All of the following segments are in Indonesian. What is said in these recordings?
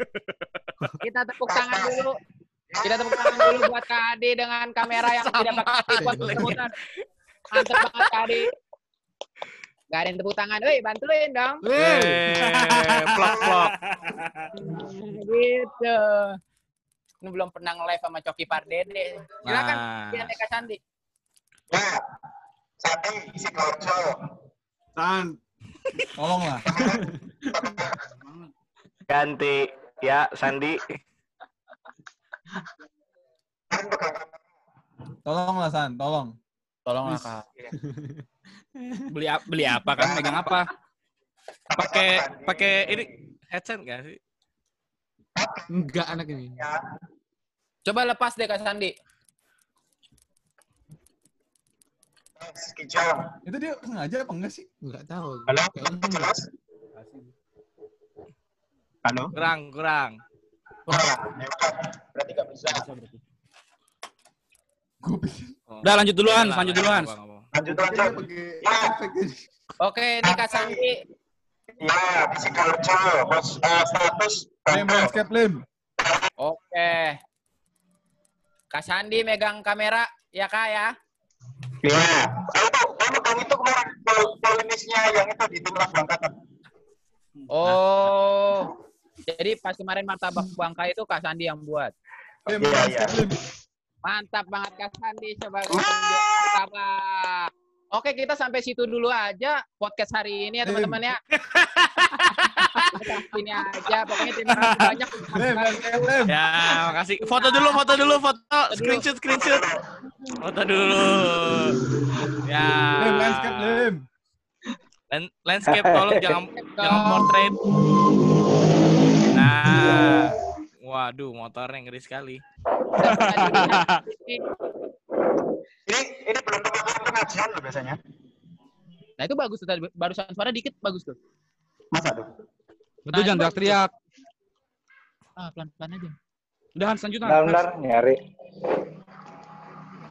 Kita tepuk tangan dulu. Kita tepuk tangan dulu buat Kak Adi dengan kamera yang Sama tidak pakai tripod aja. muter-muter. Mantep banget Kak Adi. Gak ada yang tepuk tangan. Woi, bantuin dong. Eh, plok-plok. gitu. Ini belum pernah nge-live sama Coki Pardede. Silakan, Nah. Dian Eka Sandi. Ya, Sandi Sidoarjo. San, tolonglah. Ganti ya Sandi. Tolonglah San, tolong. Tolonglah kak. beli ap- beli apa kan? Megang apa? Pakai pakai ini headset nggak sih? Enggak anak ini. Coba lepas deh Kak Sandi. Itu dia sengaja apa enggak sih? Enggak tahu. Halo, jelas? Halo? Kurang kurang. Berarti nggak bisa. Gue pikir Udah lanjut duluan, lanjut duluan. Lanjut aja. Oke, ini Kak Sandi. Ya, di Sidoarjo. Bos, eh, status Lim, landscape lim. Oke. Kak Sandi megang kamera, ya Kak ya? Ya. Itu, itu kan itu kemarin pol- polemisnya yang itu di timnas Bangkatan. Oh. Jadi pas kemarin martabak Bangka itu Kak Sandi yang buat. Iya, landscape lim. Mantap banget Kak Sandi sebagai martabak. Oke, kita sampai situ dulu aja podcast hari ini ya teman-teman ya. Sini aja, pokoknya terima kasih banyak. Landscape. Ya, makasih. Foto dulu, foto dulu, foto. Screenshot, screenshot. Foto dulu. Ya. Landscape lim. Lan- landscape tolong jangan jangan portrait. Nah. Waduh, motornya ngeri sekali. Ini ini belum teman pengajian loh biasanya. Nah itu bagus tuh tadi. Barusan suara dikit bagus tuh. Masa tuh? Betul jangan teriak-teriak. Ah, pelan-pelan aja. Udah Hans lanjut. Bentar, nyari.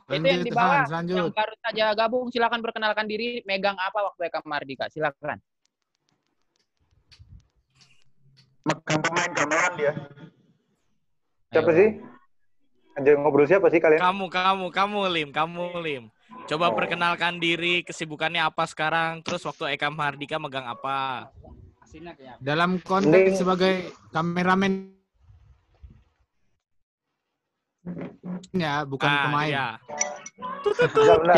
itu yang di bawah, yang baru saja gabung, silakan perkenalkan diri, megang apa waktu Eka Mardika, silakan. Megang pemain gamelan dia. Siapa Ayo. sih? Anjir ngobrol siapa sih kalian? Kamu, kamu, kamu Lim, kamu Lim. Coba perkenalkan diri, kesibukannya apa sekarang, terus waktu Eka Mahardika megang apa? Dalam konteks sebagai kameramen ya, bukan Ah, pemain. iya. Bentar, bentar.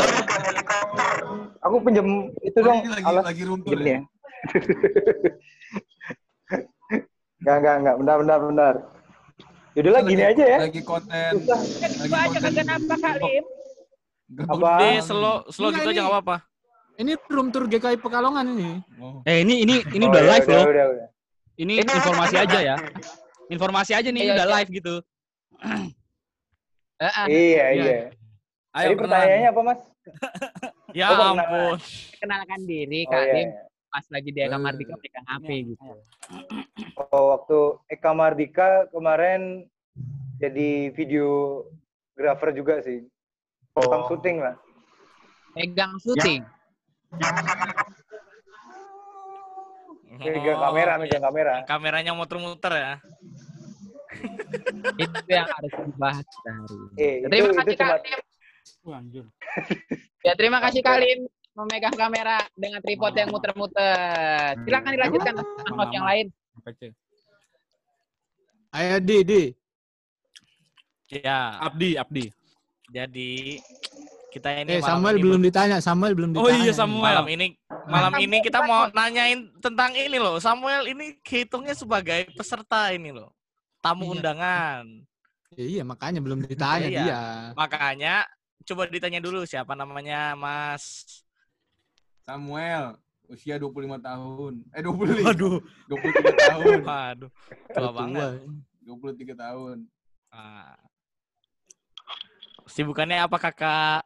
Aku pinjam itu Oh, dong ini lagi alas lagi runtuh pinjam ya. Enggak, enggak, enggak. Bentar, bentar, bentar. Yaudahlah gini aja ya. Lagi konten. Susah. Lagi Coba aja konten. kagak nampak Kak Lim. Gebuk Apa? Doang. slow, slow gitu aja ini- nggak apa-apa. Ini room tour GKI Pekalongan ini. Oh. Eh ini ini ini Oh, udah ya, live udah, loh. Udah, udah. Ini informasi aja ya. Informasi aja nih ini Iya, udah iya. live gitu. Eh, ah, Iya, Iya. iya. Ayo, Jadi pertanyaannya apa, Mas? Ya Oh, ampun. kenalkan diri Oh, Kak iya, Lim, iya. Pas lagi di Eka Eh. Mardika pegang HP gitu. Oh, waktu Eka Mardika kemarin jadi videografer juga sih. Tukang Oh. syuting lah. Pegang syuting. Megang Oh, kamera, megang kamera. Kameranya muter-muter ya. Itu yang harus dibahas hari. Eh, itu, Terima itu kasih cuma Kak Lim. Ya terima kasih Kak Lim memegang kamera dengan tripod yang muter-muter. Silakan dilanjutkan dengan host yang lain. Ayo Di, Di. Ya, Abdi, Abdi. jadi kita ini Eh Samuel ini belum ditanya, Samuel belum ditanya. Oh iya. Samuel. malam ini malam ini kita mau nanyain tentang ini loh. Samuel ini hitungnya sebagai peserta ini loh. Tamu Iya. undangan. Ya, iya, makanya belum ditanya Iya. dia. Makanya coba ditanya dulu siapa namanya Mas. Samuel, usia 25 tahun. Eh 25. Waduh, 23 tahun. waduh. Tua Tua. banget. 23 tahun. Ah. Sibukannya apa kakak?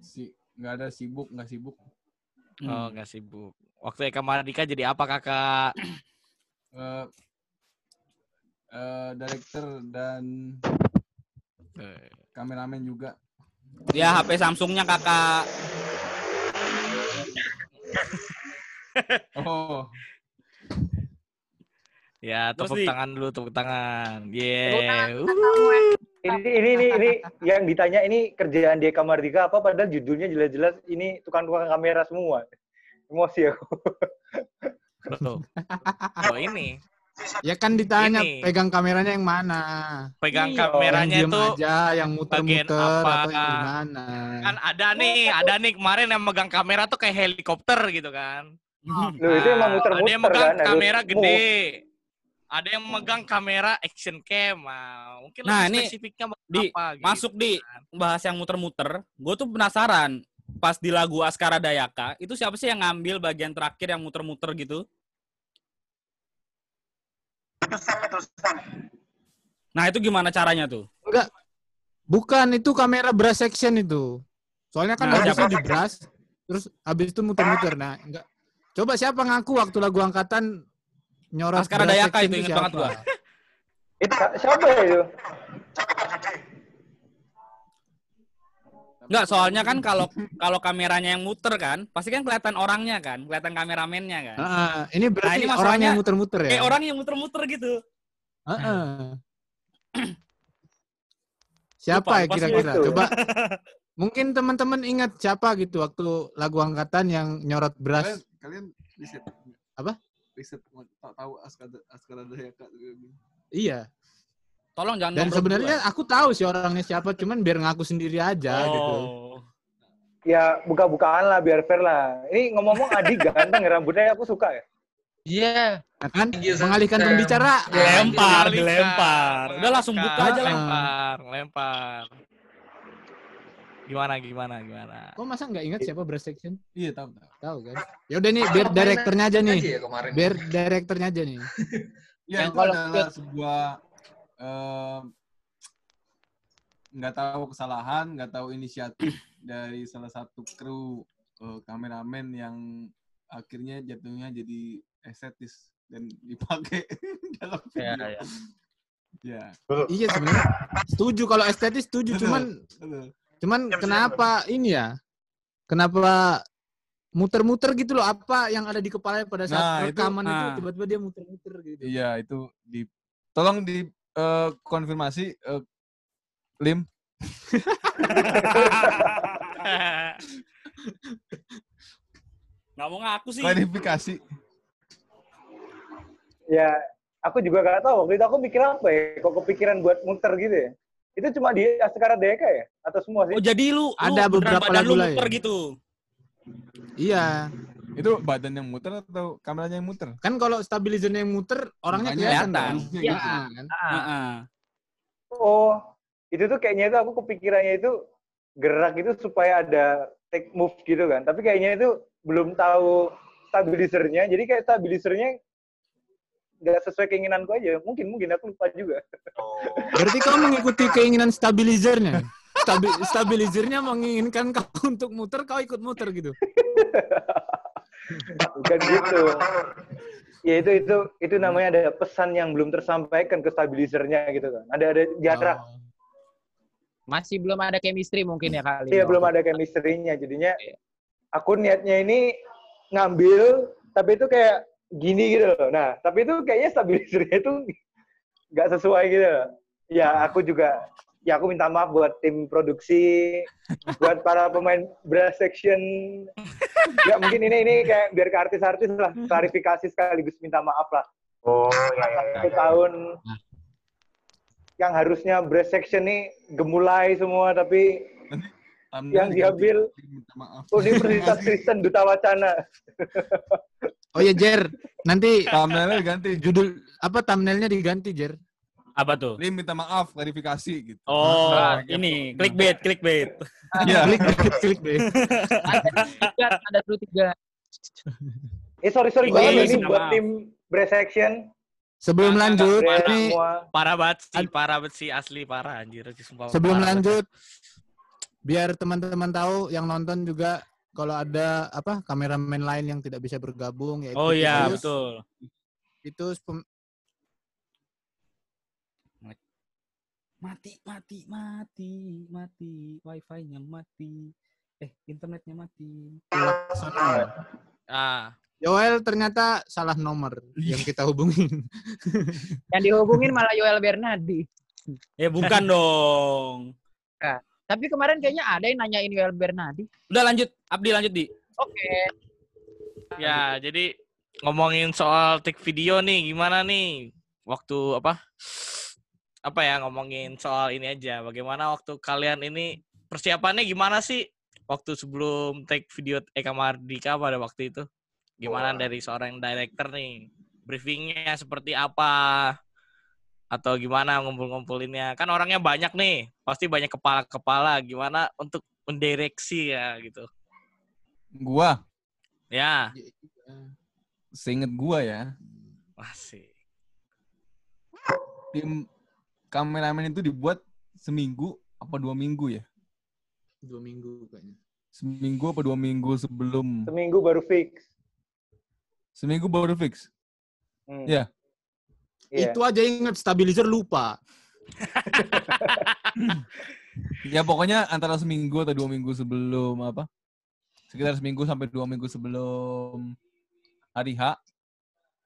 Si nggak ada sibuk, nggak sibuk. Oh nggak sibuk. Waktu Eka Mardika jadi apa kakak? Eh eh, director dan Eh, kameramen juga. Dia HP Samsungnya kakak. Oh, Ya, Terus, tepuk Di. tangan dulu, tepuk tangan. Tepuk Yeah. tangan. Uh. Ini, ini, ini, ini yang ditanya ini kerjaan Deka Mardika apa? Padahal judulnya jelas-jelas ini tukang-tukang kamera semua. Emosi aku. Betul. Oh ini, Ya kan ditanya Ini. pegang kameranya yang mana. pegang Iya, kameranya yang itu aja, yang bagian muter-muter apa? atau yang gimana. kan ada nih, ada nih kemarin yang megang kamera tuh kayak helikopter gitu kan. Loh, itu emang Nah, muter-muter ada yang megang kan, kamera move. gede. Ada yang megang kamera action cam. Nah, mungkin Nah, lebih ini spesifiknya di apa gitu. masuk di bahas yang muter-muter. Gue tuh penasaran pas di lagu Askara Dayaka itu siapa sih yang ngambil bagian terakhir yang muter-muter gitu? Itu Sam. Nah itu gimana caranya tuh? Enggak. Bukan, itu kamera brush section itu. Soalnya kan Nah, siapa? di brush, terus habis itu muter-muter. Nah, enggak. Coba siapa ngaku waktu lagu angkatan nyorot Askara brush Dayaka itu, ingat banget gua. Itu siapa ya itu? Enggak, soalnya kan kalau kalau kameranya yang muter kan, pasti kan kelihatan orangnya kan, kelihatan kameramennya kan. Heeh, ini berarti ini orang yang muter-muter ya. Kayak orang yang muter-muter gitu. Heeh. Siapa ya Lupa, kira-kira? itu. Coba mungkin teman-teman ingat siapa gitu waktu lagu angkatan yang nyorot Kalian, brush. kalian riset. Apa? Riset tahu Askara Askara Dayaka. Iya. Tolong jangan Dan sebenarnya aku tahu sih orangnya siapa, cuman biar ngaku sendiri aja gitu. Oh. Ya buka-bukaan lah biar fair lah. Ini ngomong-ngomong Adi ganteng ya, rambutnya aku suka ya. Iya. Nah, kan you, mengalihkan Sam. pembicaraan. Dilempar, Dialihkan, dilempar. Udah langsung buka aja. Lempar, lempar. Gimana, gimana, gimana? Kok masa nggak ingat siapa brush section? Iya tahu tahu. Tahu kan? Ya udah nih, biar direkturnya aja nih. Ya. Biar direkturnya aja nih. Ya Yang itu kalau adalah sebuah nggak tahu kesalahan, nggak tahu inisiatif dari salah satu kru eh, kameramen yang akhirnya jatuhnya jadi estetis dan dipakai dalam Ya, video. ya. Ya, Iya sebenarnya setuju kalau estetis setuju, Betul. cuman betul. cuman siap. kenapa ini ya? Kenapa muter-muter gitu loh apa yang ada di kepalanya pada saat Nah, itu- rekaman itu, nah. tiba-tiba dia muter-muter gitu. Iya itu di tolong di eh, konfirmasi eh, Lim Nggak mau ngaku sih. klarifikasi. Ya aku juga gak tahu waktu itu aku mikir apa ya. Kok kepikiran buat muter gitu ya. Itu cuma di Askara Deka ya? Atau semua sih? Oh jadi lu, lu Ada beneran beberapa badan lu lagu lain. muter gitu. Iya, Itu badan yang muter atau kameranya yang muter? kan kalau stabilizernya yang muter orangnya Makanya kelihatan kan? Iya. Iya, kan? Heeh. Oh, itu tuh kayaknya itu aku kepikirannya itu gerak itu supaya ada take move gitu kan. Tapi kayaknya itu belum tahu stabilizernya. Jadi kayak stabilizernya nggak sesuai keinginanku aja. Mungkin mungkin aku lupa juga. Berarti kau mengikuti keinginan stabilizernya. Stabi stabilizernya menginginkan kau untuk muter, kau ikut muter gitu. Bukan gitu. Ya itu itu itu namanya ada pesan yang belum tersampaikan ke stabilizernya gitu kan. Ada ada jarak. Oh. Masih belum ada chemistry mungkin ya kali. Iya ini. belum ada chemistry-nya. Jadinya Iya. aku niatnya ini ngambil tapi itu kayak gini gitu loh. Nah, tapi itu kayaknya stabilizernya itu nggak sesuai gitu. loh. Ya aku juga ya aku minta maaf buat tim produksi, buat para pemain brass section. Ya mungkin ini ini kayak biar ke artis-artis lah klarifikasi sekaligus minta maaf lah. Oh, ya, ya, ya. Satu tahun yang harusnya brass section nih gemulai semua tapi yang diambil Minta maaf. Universitas Kristen Duta Wacana. Oh ya Jer, nanti Thumbnailnya diganti. judul apa thumbnailnya diganti Jer. Apa tuh? Lim minta maaf, klarifikasi gitu. Oh, Nah, ini clickbait, clickbait. Iya. Klik klik klik deh. Tiga, ada dulu tiga. Eh sorry sorry Wih, banget ini minta buat maaf. tim brass section. Sebelum Nggak, lanjut, Brass ini semua. Parah banget sih, parah banget sih asli parah anjir. Sumpah, sebelum parah banget. lanjut biar teman-teman tahu yang nonton juga kalau ada apa kameramen lain yang tidak bisa bergabung yaitu Oh iya, betul. Itu Mati, mati, mati, mati. Wifi-nya mati. Eh, internetnya mati. Laksono. Ah, Yoel ternyata salah nomor yang kita hubungin. Yang dihubungin malah Yoel Bernardi. Ya bukan dong. Tapi kemarin kayaknya ada yang nanyain Yoel Bernardi. Udah lanjut, Abdi lanjut di. Oke. Ya, jadi ngomongin soal take video nih, gimana nih? Waktu apa? Apa ya ngomongin soal ini aja. Bagaimana waktu kalian ini persiapannya gimana sih? Waktu sebelum take video Eka Mardika pada waktu itu. Gimana Wah. dari seorang director nih? Briefingnya seperti apa? Atau gimana ngumpul-ngumpulinnya? Kan orangnya banyak nih. Pasti banyak kepala-kepala. Gimana untuk mendireksi ya gitu. Gua, Ya, seinget gua ya, masih. tim kameramen itu dibuat seminggu apa dua minggu ya? Dua minggu kayaknya. Seminggu apa dua minggu sebelum Seminggu baru fix. seminggu baru fix. Hmm. Iya. Iya. Itu aja ingat stabilizer lupa. Ya pokoknya antara seminggu atau dua minggu sebelum apa? Sekitar seminggu sampai dua minggu sebelum hari H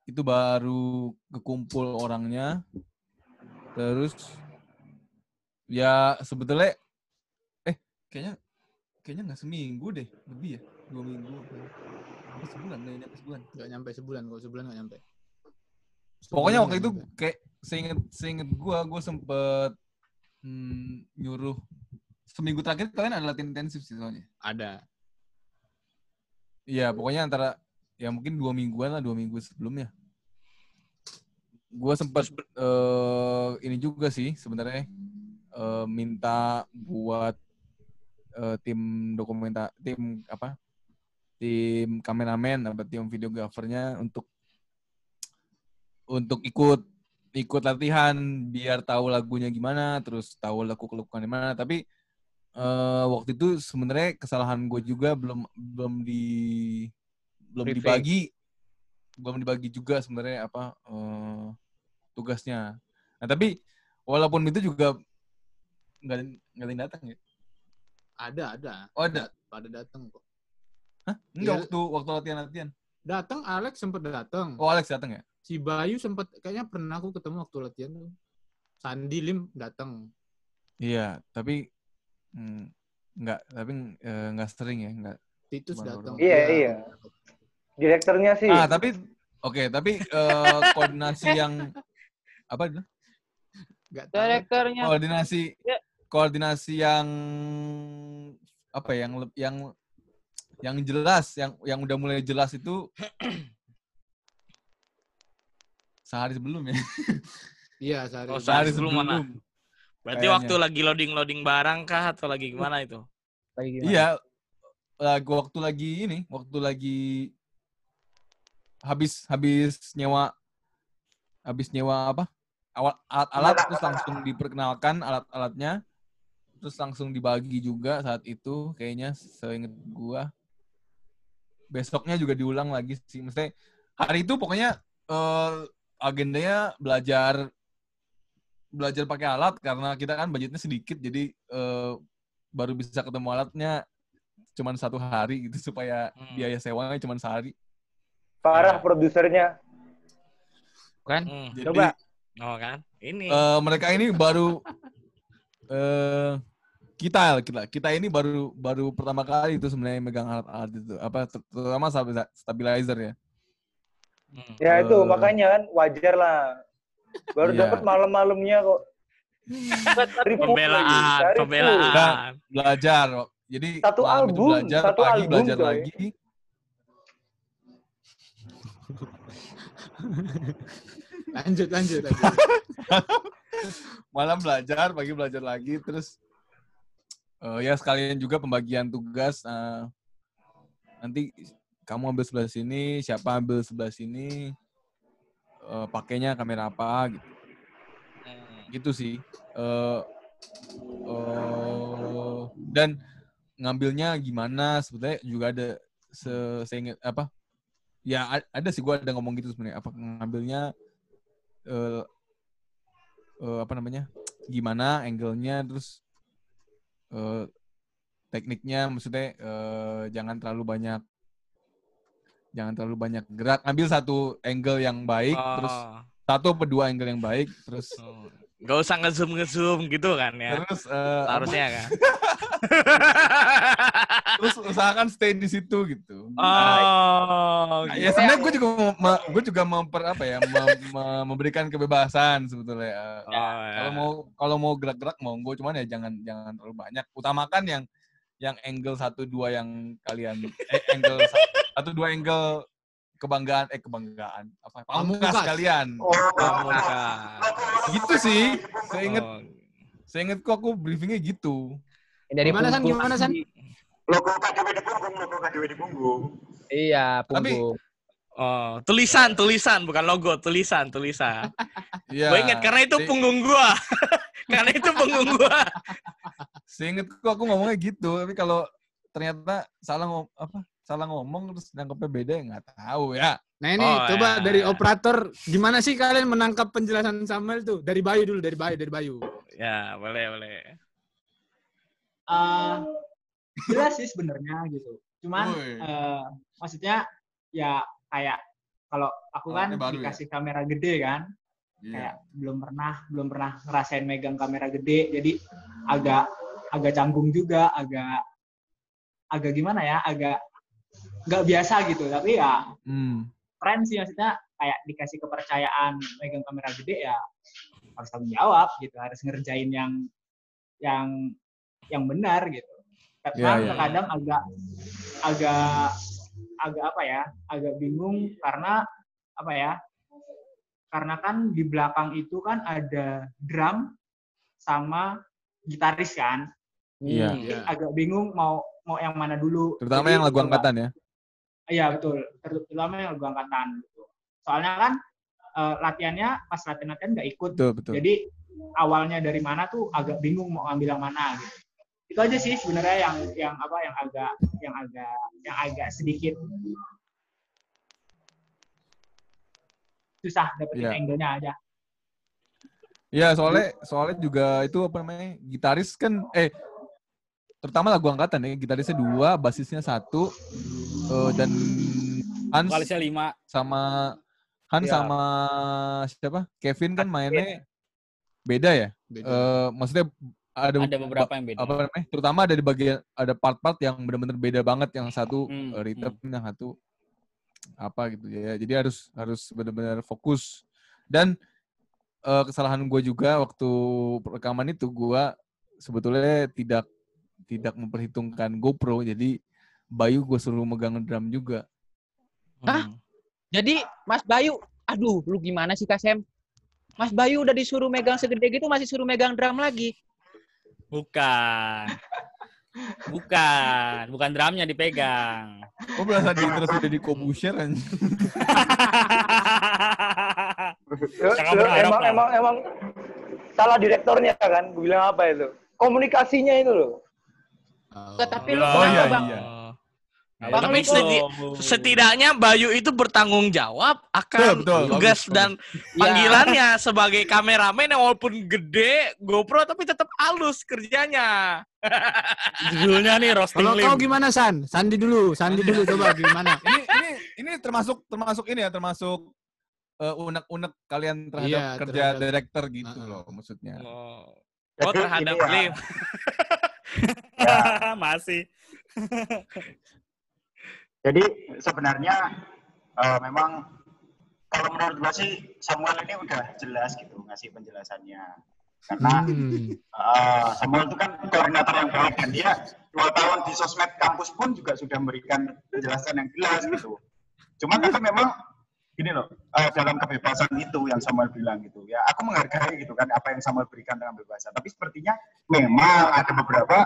itu baru kekumpul orangnya. Terus ya sebetulnya eh kayaknya kayaknya nggak seminggu deh lebih ya dua minggu apa sebulan nggak nyampe sebulan Nggak nyampe sebulan, kalau sebulan nggak nyampe. pokoknya Sebulan waktu nggak itu nyampe. kayak seinget seinget gua gua sempet hmm, nyuruh seminggu terakhir kalian ada latihan intensif sih soalnya ada. Iya, pokoknya antara ya mungkin dua mingguan lah, dua minggu sebelumnya. Gue sempat eh ini juga sih sebenarnya eh, minta buat eh, tim dokumenta tim apa tim kameramen atau tim videografernya untuk untuk ikut ikut latihan biar tahu lagunya gimana terus tahu lagu kelukuan gimana tapi eh, waktu itu sebenarnya kesalahan gue juga belum belum di belum Briefing. dibagi belum dibagi juga sebenarnya apa eh, tugasnya. Nah tapi walaupun itu juga nggak nggak ada yang datang ya. Ada, ada. Oh ada. Pada datang kok. Hah? Enggak Iya. waktu waktu latihan latihan. Datang Alex sempat datang. Oh Alex datang ya? Si Bayu sempat kayaknya pernah aku ketemu waktu latihan tuh. Sandi Lim datang. Iya tapi hmm, nggak tapi eh, nggak sering ya nggak. Titus datang. Iya, iya. Direkturnya sih. Ah tapi oke tapi eh, koordinasi yang apa itu? Direkturnya koordinasi Ya. koordinasi yang apa ya, yang yang yang jelas yang yang udah mulai jelas itu sehari sebelum ya Iya, sehari. Oh, sebelum. sehari sebelum mana? Berarti Kayaknya. waktu lagi loading-loading barang kah atau lagi gimana itu? lagi gimana? iya lagi waktu lagi ini waktu lagi habis habis nyewa habis nyewa apa awal alat-alat terus langsung diperkenalkan alat-alatnya terus langsung dibagi juga saat itu kayaknya seinget gua besoknya juga diulang lagi sih mesti hari itu pokoknya eh, agendanya belajar belajar pakai alat karena kita kan budgetnya sedikit jadi eh, baru bisa ketemu alatnya cuman satu hari gitu supaya Hmm. biaya sewanya cuman sehari Parah produsernya. Kan? Hmm. jadi Coba. Oh kan? Ini. eh, mereka ini baru eh kita kita kita ini baru baru pertama kali itu sebenarnya megang alat-alat itu apa ter- terutama stabi- stabilizer ya Hmm. Ya itu Eh. makanya kan wajar lah. Baru Iya. dapat malam-malamnya kok. Food lagi, Pembelaan, pembelaan. belajar jadi Satu album, belajar satu pagi album, belajar coy. lagi Lanjut, lanjut, lanjut. malam belajar pagi belajar lagi terus eh, ya sekalian juga pembagian tugas eh, nanti kamu ambil sebelah sini siapa ambil sebelah sini eh, pakainya kamera apa gitu Hmm. gitu sih Eh, eh, dan ngambilnya gimana sebetulnya juga ada se seingat apa ya ada sih gua ada ngomong gitu sebenarnya apa ngambilnya eh eh, apa namanya gimana angle-nya terus eh tekniknya maksudnya eh, jangan terlalu banyak jangan terlalu banyak gerak. Ambil satu angle yang baik, terus Oh. satu atau dua angle yang baik, terus Oh. Gak usah ngezoom ngezoom gitu kan ya. terus eh, apa, Harusnya kan. terus usahakan stay di situ gitu. Oh. Nah, ya sebenarnya gue juga mau, gue juga memper apa ya mem- mem- memberikan kebebasan sebetulnya. Eh, Oh, ya. Kalau mau kalau mau gerak-gerak monggo cuman ya jangan jangan terlalu banyak. Utamakan yang yang angle satu dua yang kalian eh, angle sa- satu dua angle kebanggaan eh kebanggaan apa pamungkas kalian. Oh, Pamungkas. Gitu sih. Saya inget Oh. saya inget kok aku briefingnya gitu. Dari Gimana, San? Gimana, San? logo KDW di punggung, logo KDW di punggung. Iya, Tapi- punggung. Oh, tulisan, tulisan, bukan logo, tulisan, tulisan. Iya. Gue inget karena itu punggung gua. karena itu punggung gua. Saya inget kok aku ngomongnya gitu, tapi kalau ternyata salah ngom apa salah ngomong terus nangkepnya beda ya nggak tahu ya. Nah ini Oh, coba ya. dari operator gimana sih kalian menangkap penjelasan Samuel tuh? Dari Bayu dulu, dari Bayu, dari Bayu. Ya, boleh, boleh. Eh, jelas sih sebenarnya gitu. Cuman eh, maksudnya ya kayak kalau aku kan Alatnya baru ya? dikasih kamera gede kan, Iya. kayak belum pernah belum pernah ngerasain megang kamera gede, jadi agak agak canggung juga, agak agak gimana ya, agak nggak biasa gitu. Tapi ya Hmm. keren sih maksudnya kayak dikasih kepercayaan megang kamera gede ya harus tanggung jawab gitu, harus ngerjain yang yang yang benar gitu. Iya, Kadang iya. terkadang agak agak agak apa ya, agak bingung karena apa ya? Karena kan di belakang itu kan ada drum sama gitaris kan. Iya. Hmm. Iya. Agak bingung mau mau yang mana dulu. Terutama Jadi yang lagu angkatan ya. Iya betul, terutama yang lagu angkatan. Gitu. Soalnya kan eh, latihannya pas latihan-latihan nggak ikut, Betul, betul. jadi awalnya dari mana tuh agak bingung mau ngambil yang mana gitu. Itu aja sih sebenarnya yang yang apa yang agak yang agak yang agak sedikit susah dapetin Iya. angle-nya aja. Iya, soalnya soalnya juga itu apa namanya? Gitaris kan eh terutama lagu angkatan ya, gitarisnya dua, basisnya satu eh, dan Hans Vokalisnya lima. sama Hans Iya. sama siapa? Kevin kan mainnya beda ya? Beda. Eh, maksudnya ada, Ada beberapa yang beda. apa namanya? Terutama ada di bagian ada part-part yang benar-benar beda banget yang satu Hmm, eh, rhythm yang satu apa gitu ya. Jadi harus harus benar-benar fokus. Dan eh, kesalahan gue juga waktu rekaman itu gue sebetulnya tidak tidak memperhitungkan GoPro. Jadi Bayu gue suruh megang drum juga. Hah? Jadi Mas Bayu, aduh lu gimana sih Kasem? Mas Bayu udah disuruh megang segede gitu masih suruh megang drum lagi. Bukan. Bukan. Bukan drumnya dipegang. Oh berasa di terus udah di Kobusher kan? Emang, lah. emang emang salah direktornya kan? Gue bilang apa itu? Komunikasinya itu loh. Ke- tapi lu Oh, kenapa, iya, Bang? iya. Bang Tapi Niko. seti- setidaknya Bayu itu bertanggung jawab akan Betul, betul. tugas Bagus, dan Iya. panggilannya sebagai kameramen yang walaupun gede GoPro tapi tetap halus kerjanya. Judulnya nih roasting Kalau kau gimana San? Sandi dulu, Sandi dulu coba gimana? ini ini ini termasuk termasuk ini ya termasuk eh, unek-unek kalian terhadap Iya, kerja terhadap- director gitu Heeh. loh maksudnya. Oh, Jadi oh terhadap ya, Lim. Masih. Jadi sebenarnya eh, memang kalau menurut gua sih Samuel ini udah jelas gitu ngasih penjelasannya. Karena Hmm. eh, Samuel itu kan koordinator yang baik dan dia dua tahun di sosmed kampus pun juga sudah memberikan penjelasan yang jelas gitu. Cuma tapi memang gini loh eh, dalam kebebasan itu yang Samuel bilang gitu ya aku menghargai gitu kan apa yang Samuel berikan dengan kebebasan tapi sepertinya memang ada beberapa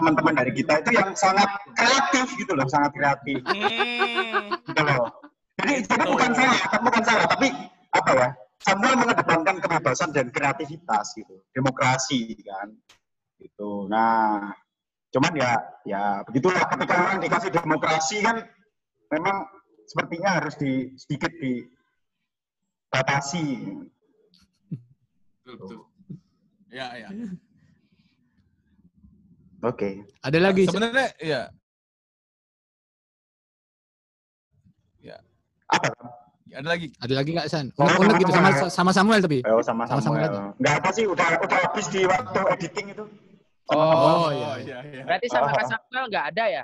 teman-teman dari kita itu yang sangat kreatif gitu loh sangat kreatif Hmm. gitu loh. Jadi, jadi bukan salah, bukan salah, tapi apa ya? Samuel mengedepankan kebebasan dan kreativitas gitu, demokrasi kan, gitu. Nah, cuman ya, ya begitulah ketika orang dikasih demokrasi kan, memang sepertinya harus di sedikit dibatasi. Betul, betul. Ya, ya. Oke. Ada lagi. Sebenarnya ya Apa? Ada lagi. Ada lagi nggak San? Unek-unek gitu sama sama Samuel tapi. Oh, sama Sama Samuel. Samuel. Enggak apa sih, udah udah habis di waktu editing itu. Oh, Oh, iya. iya, iya. Berarti sama Oh. Kak Samuel nggak ada ya?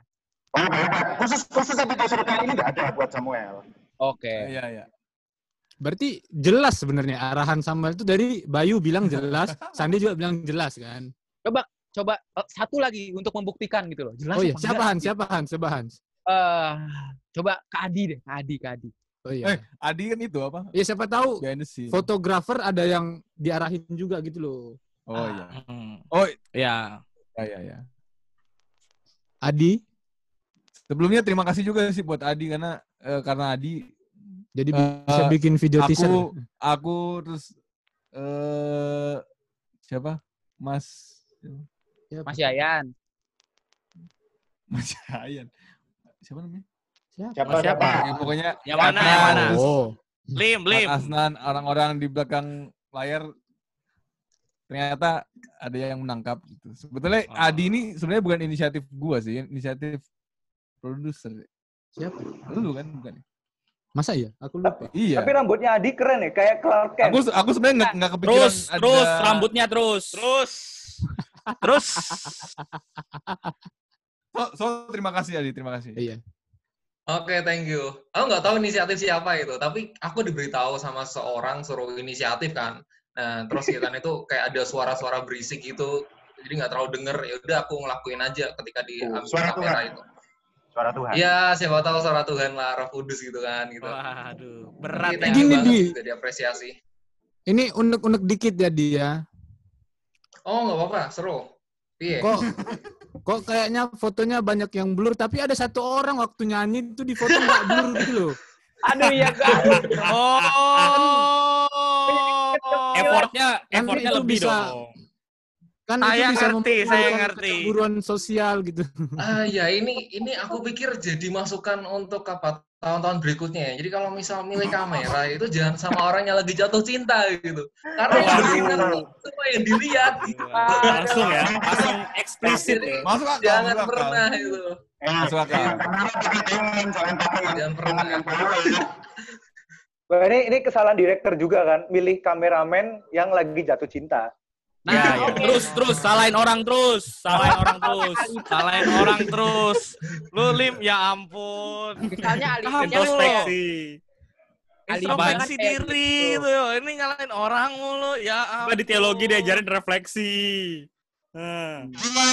Oh, nggak ada. Khusus khusus episode kali ini enggak ada buat Samuel. Oke. Iya, iya. Berarti jelas sebenarnya arahan Samuel itu dari Bayu bilang jelas, Sandi juga bilang jelas kan. Coba eh, satu lagi untuk membuktikan gitu loh. Jelas Oh iya, apa siapa? Hans? Siapa Hans? Siapa Hans? Eh, coba Kak Adi deh, Kak Adi, Kak Adi. Oh iya. Eh, Adi kan itu apa? Ya siapa tahu fotografer ada yang diarahin juga gitu loh. Oh iya. Hmm. Oh, Ya. iya, iya, iya. Adi, Sebelumnya terima kasih juga sih buat Adi karena eh, karena Adi jadi Eh, bisa bikin video teaser. aku aku terus eh siapa? Mas Mas Yayan. Mas Yayan. Siapa namanya? Siapa Mas siapa? Ya, pokoknya Yang mana? Yang mana? Oh, Lim, Mas Lim. Asnan, orang-orang di belakang layar ternyata ada yang menangkap gitu. Sebetulnya Oh. Adi ini sebenarnya bukan inisiatif gua sih, inisiatif produser. siapa? Lu kan bukan? Masa iya? Aku lupa. Iya. Tapi rambutnya Adi keren ya, kayak Clark Kent. Aku aku sebenarnya nggak nggak kepikiran Terus, ada terus rambutnya terus. Terus. Terus. So, so, terima kasih Adi, terima kasih. Iya. Oke, thank you. Aku nggak tahu inisiatif siapa itu, tapi aku diberitahu sama seorang suruh inisiatif kan. Nah, terus kita itu kayak ada suara-suara berisik gitu, jadi nggak terlalu denger. Ya udah aku ngelakuin aja ketika di Oh, suara kamera Tuhan. itu. Suara Tuhan. Iya, siapa tahu suara Tuhan lah, Roh Kudus gitu kan, gitu. Waduh, Jadi berat ya. thank you Gini, Di. diapresiasi. Ini unek-unek dikit ya dia. Oh, nggak apa-apa, seru. Iya. Kok kok kayaknya fotonya banyak yang blur tapi ada satu orang waktu nyanyi itu di foto nggak blur gitu loh. Aduh iya Kak. Oh. Effortnya, Kan effortnya lebih bisa- dong. Kan Saya itu bisa ngerti, saya ngerti. kecemburuan sosial gitu. Ah ya ini ini aku pikir jadi masukan untuk apa tahun-tahun berikutnya ya. Jadi kalau misal milih kamera itu jangan sama orang yang lagi jatuh cinta gitu. Karena yang tuh semua yang dilihat. Gitu. Langsung ya, langsung eksplisit ya. Masuk akal, Jangan masuk akal. pernah itu. Eh, Masuk akal. eh, jangan pernah. ya. Wah, ini ini kesalahan direktur juga kan, milih kameramen yang lagi jatuh cinta. Nah, Ya, ya. terus terus salahin orang terus, salahin orang terus. Salahin orang terus. Lu Lim, ya ampun. Misalnya alibinya Introspeksi. Introspeksi diri itu. Ini nyalain orang mulu. Ya ampun. di teologi diajarin refleksi. Nah,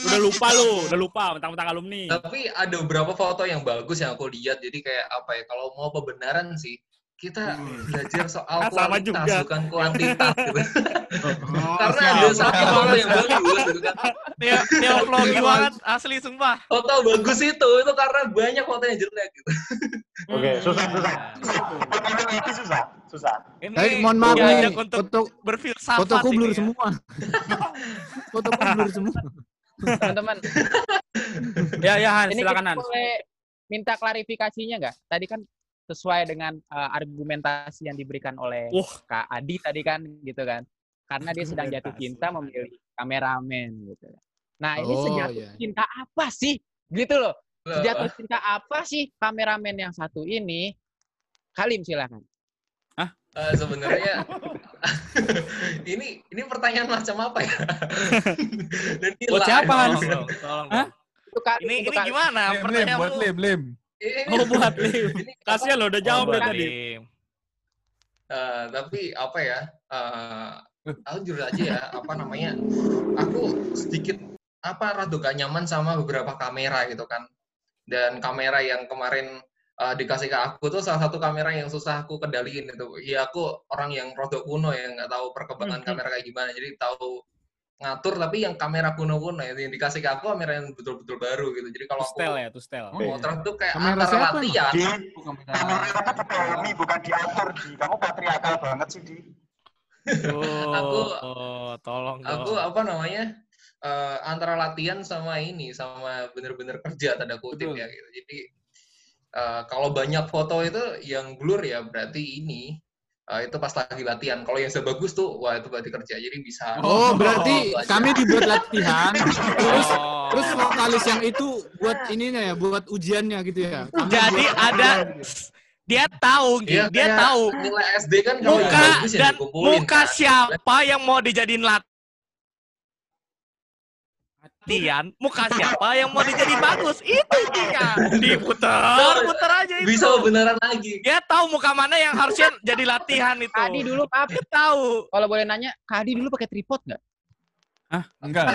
udah lupa lu, udah lupa mentang-mentang alumni. Tapi ada beberapa foto yang bagus yang aku lihat. Jadi kayak apa ya? Kalau mau kebenaran sih kita belajar soal Ah, sama kualitas juga. bukan kuantitas gitu. Oh, Karena ada satu foto yang bagus gitu kan. Teo- Teologi banget asli sumpah. Foto bagus itu itu karena banyak foto yang jelek gitu. Oke, susah, susah. Fotonya lagi susah, susah. Ini Tapi mohon maaf nih, untuk foto berfilsafat fotoku blur ya. semua. fotoku blur semua. teman-teman. Ya ya Han, Ini silakan kita Han. boleh minta klarifikasinya nggak? Tadi kan sesuai dengan uh, argumentasi yang diberikan oleh Wah. Kak Adi tadi kan gitu kan. Karena dia sedang jatuh cinta memilih kameramen gitu. Nah, ini Oh, sejatuh iya. cinta apa sih? Gitu loh. Sejatuh cinta apa sih kameramen yang satu ini? Kalim silakan. Eh, sebenarnya ini ini pertanyaan macam apa ya? Dan ini Buat siapa, Hans? Tolong Hah? Itu Ini ini gimana Lim, Lim, pertanyaan buat? Lim, Lim. Ini- Oh buat Lim. Kasihan lo udah jawab Oh, dari buat tadi. Eh, tapi apa ya? eh, aku jujur aja ya, apa namanya? Aku sedikit apa rada gak nyaman sama beberapa kamera gitu kan. Dan kamera yang kemarin eh, dikasih ke aku tuh salah satu kamera yang susah aku kendaliin itu. Ya aku orang yang rada kuno yang nggak tahu perkembangan Hmm, kamera kayak gimana. Jadi tahu ngatur tapi yang kamera kuno-kuno ya, yang dikasih ke aku kamera yang betul-betul baru gitu. Jadi kalau aku Tustel ya, tustel. motret tuh kayak Kamera antara siapa, latihan Di kamera itu dipahami, bukan diatur, Di. Kamu patriarkal banget sih, Di. Aku Oh, tolong aku dong. apa namanya eh, antara latihan sama ini sama bener-bener kerja tanda kutip Betul. ya gitu jadi eh, kalau banyak foto itu yang blur ya berarti ini eh, itu pas lagi latihan kalau yang sebagus tuh wah itu berarti kerja jadi bisa Oh, berarti belajar. kami dibuat latihan, terus Oh. terus vokalis yang itu buat ininya ya, buat ujiannya gitu ya. Kami Jadi ada gitu. Dia tahu, Gi. Iya, dia tahu nilai SD kan kalau yang muka bagus ya dan muka siapa yang mau dijadiin latihan, muka siapa yang mau dijadiin bagus, itu dia. Diputar, putar aja itu. Bisa beneran lagi. Dia tahu muka mana yang harusnya jadi latihan itu. Kadi dulu, Pap. Dia tahu. Kalau boleh nanya, Kadi dulu pakai tripod nggak? Enggak.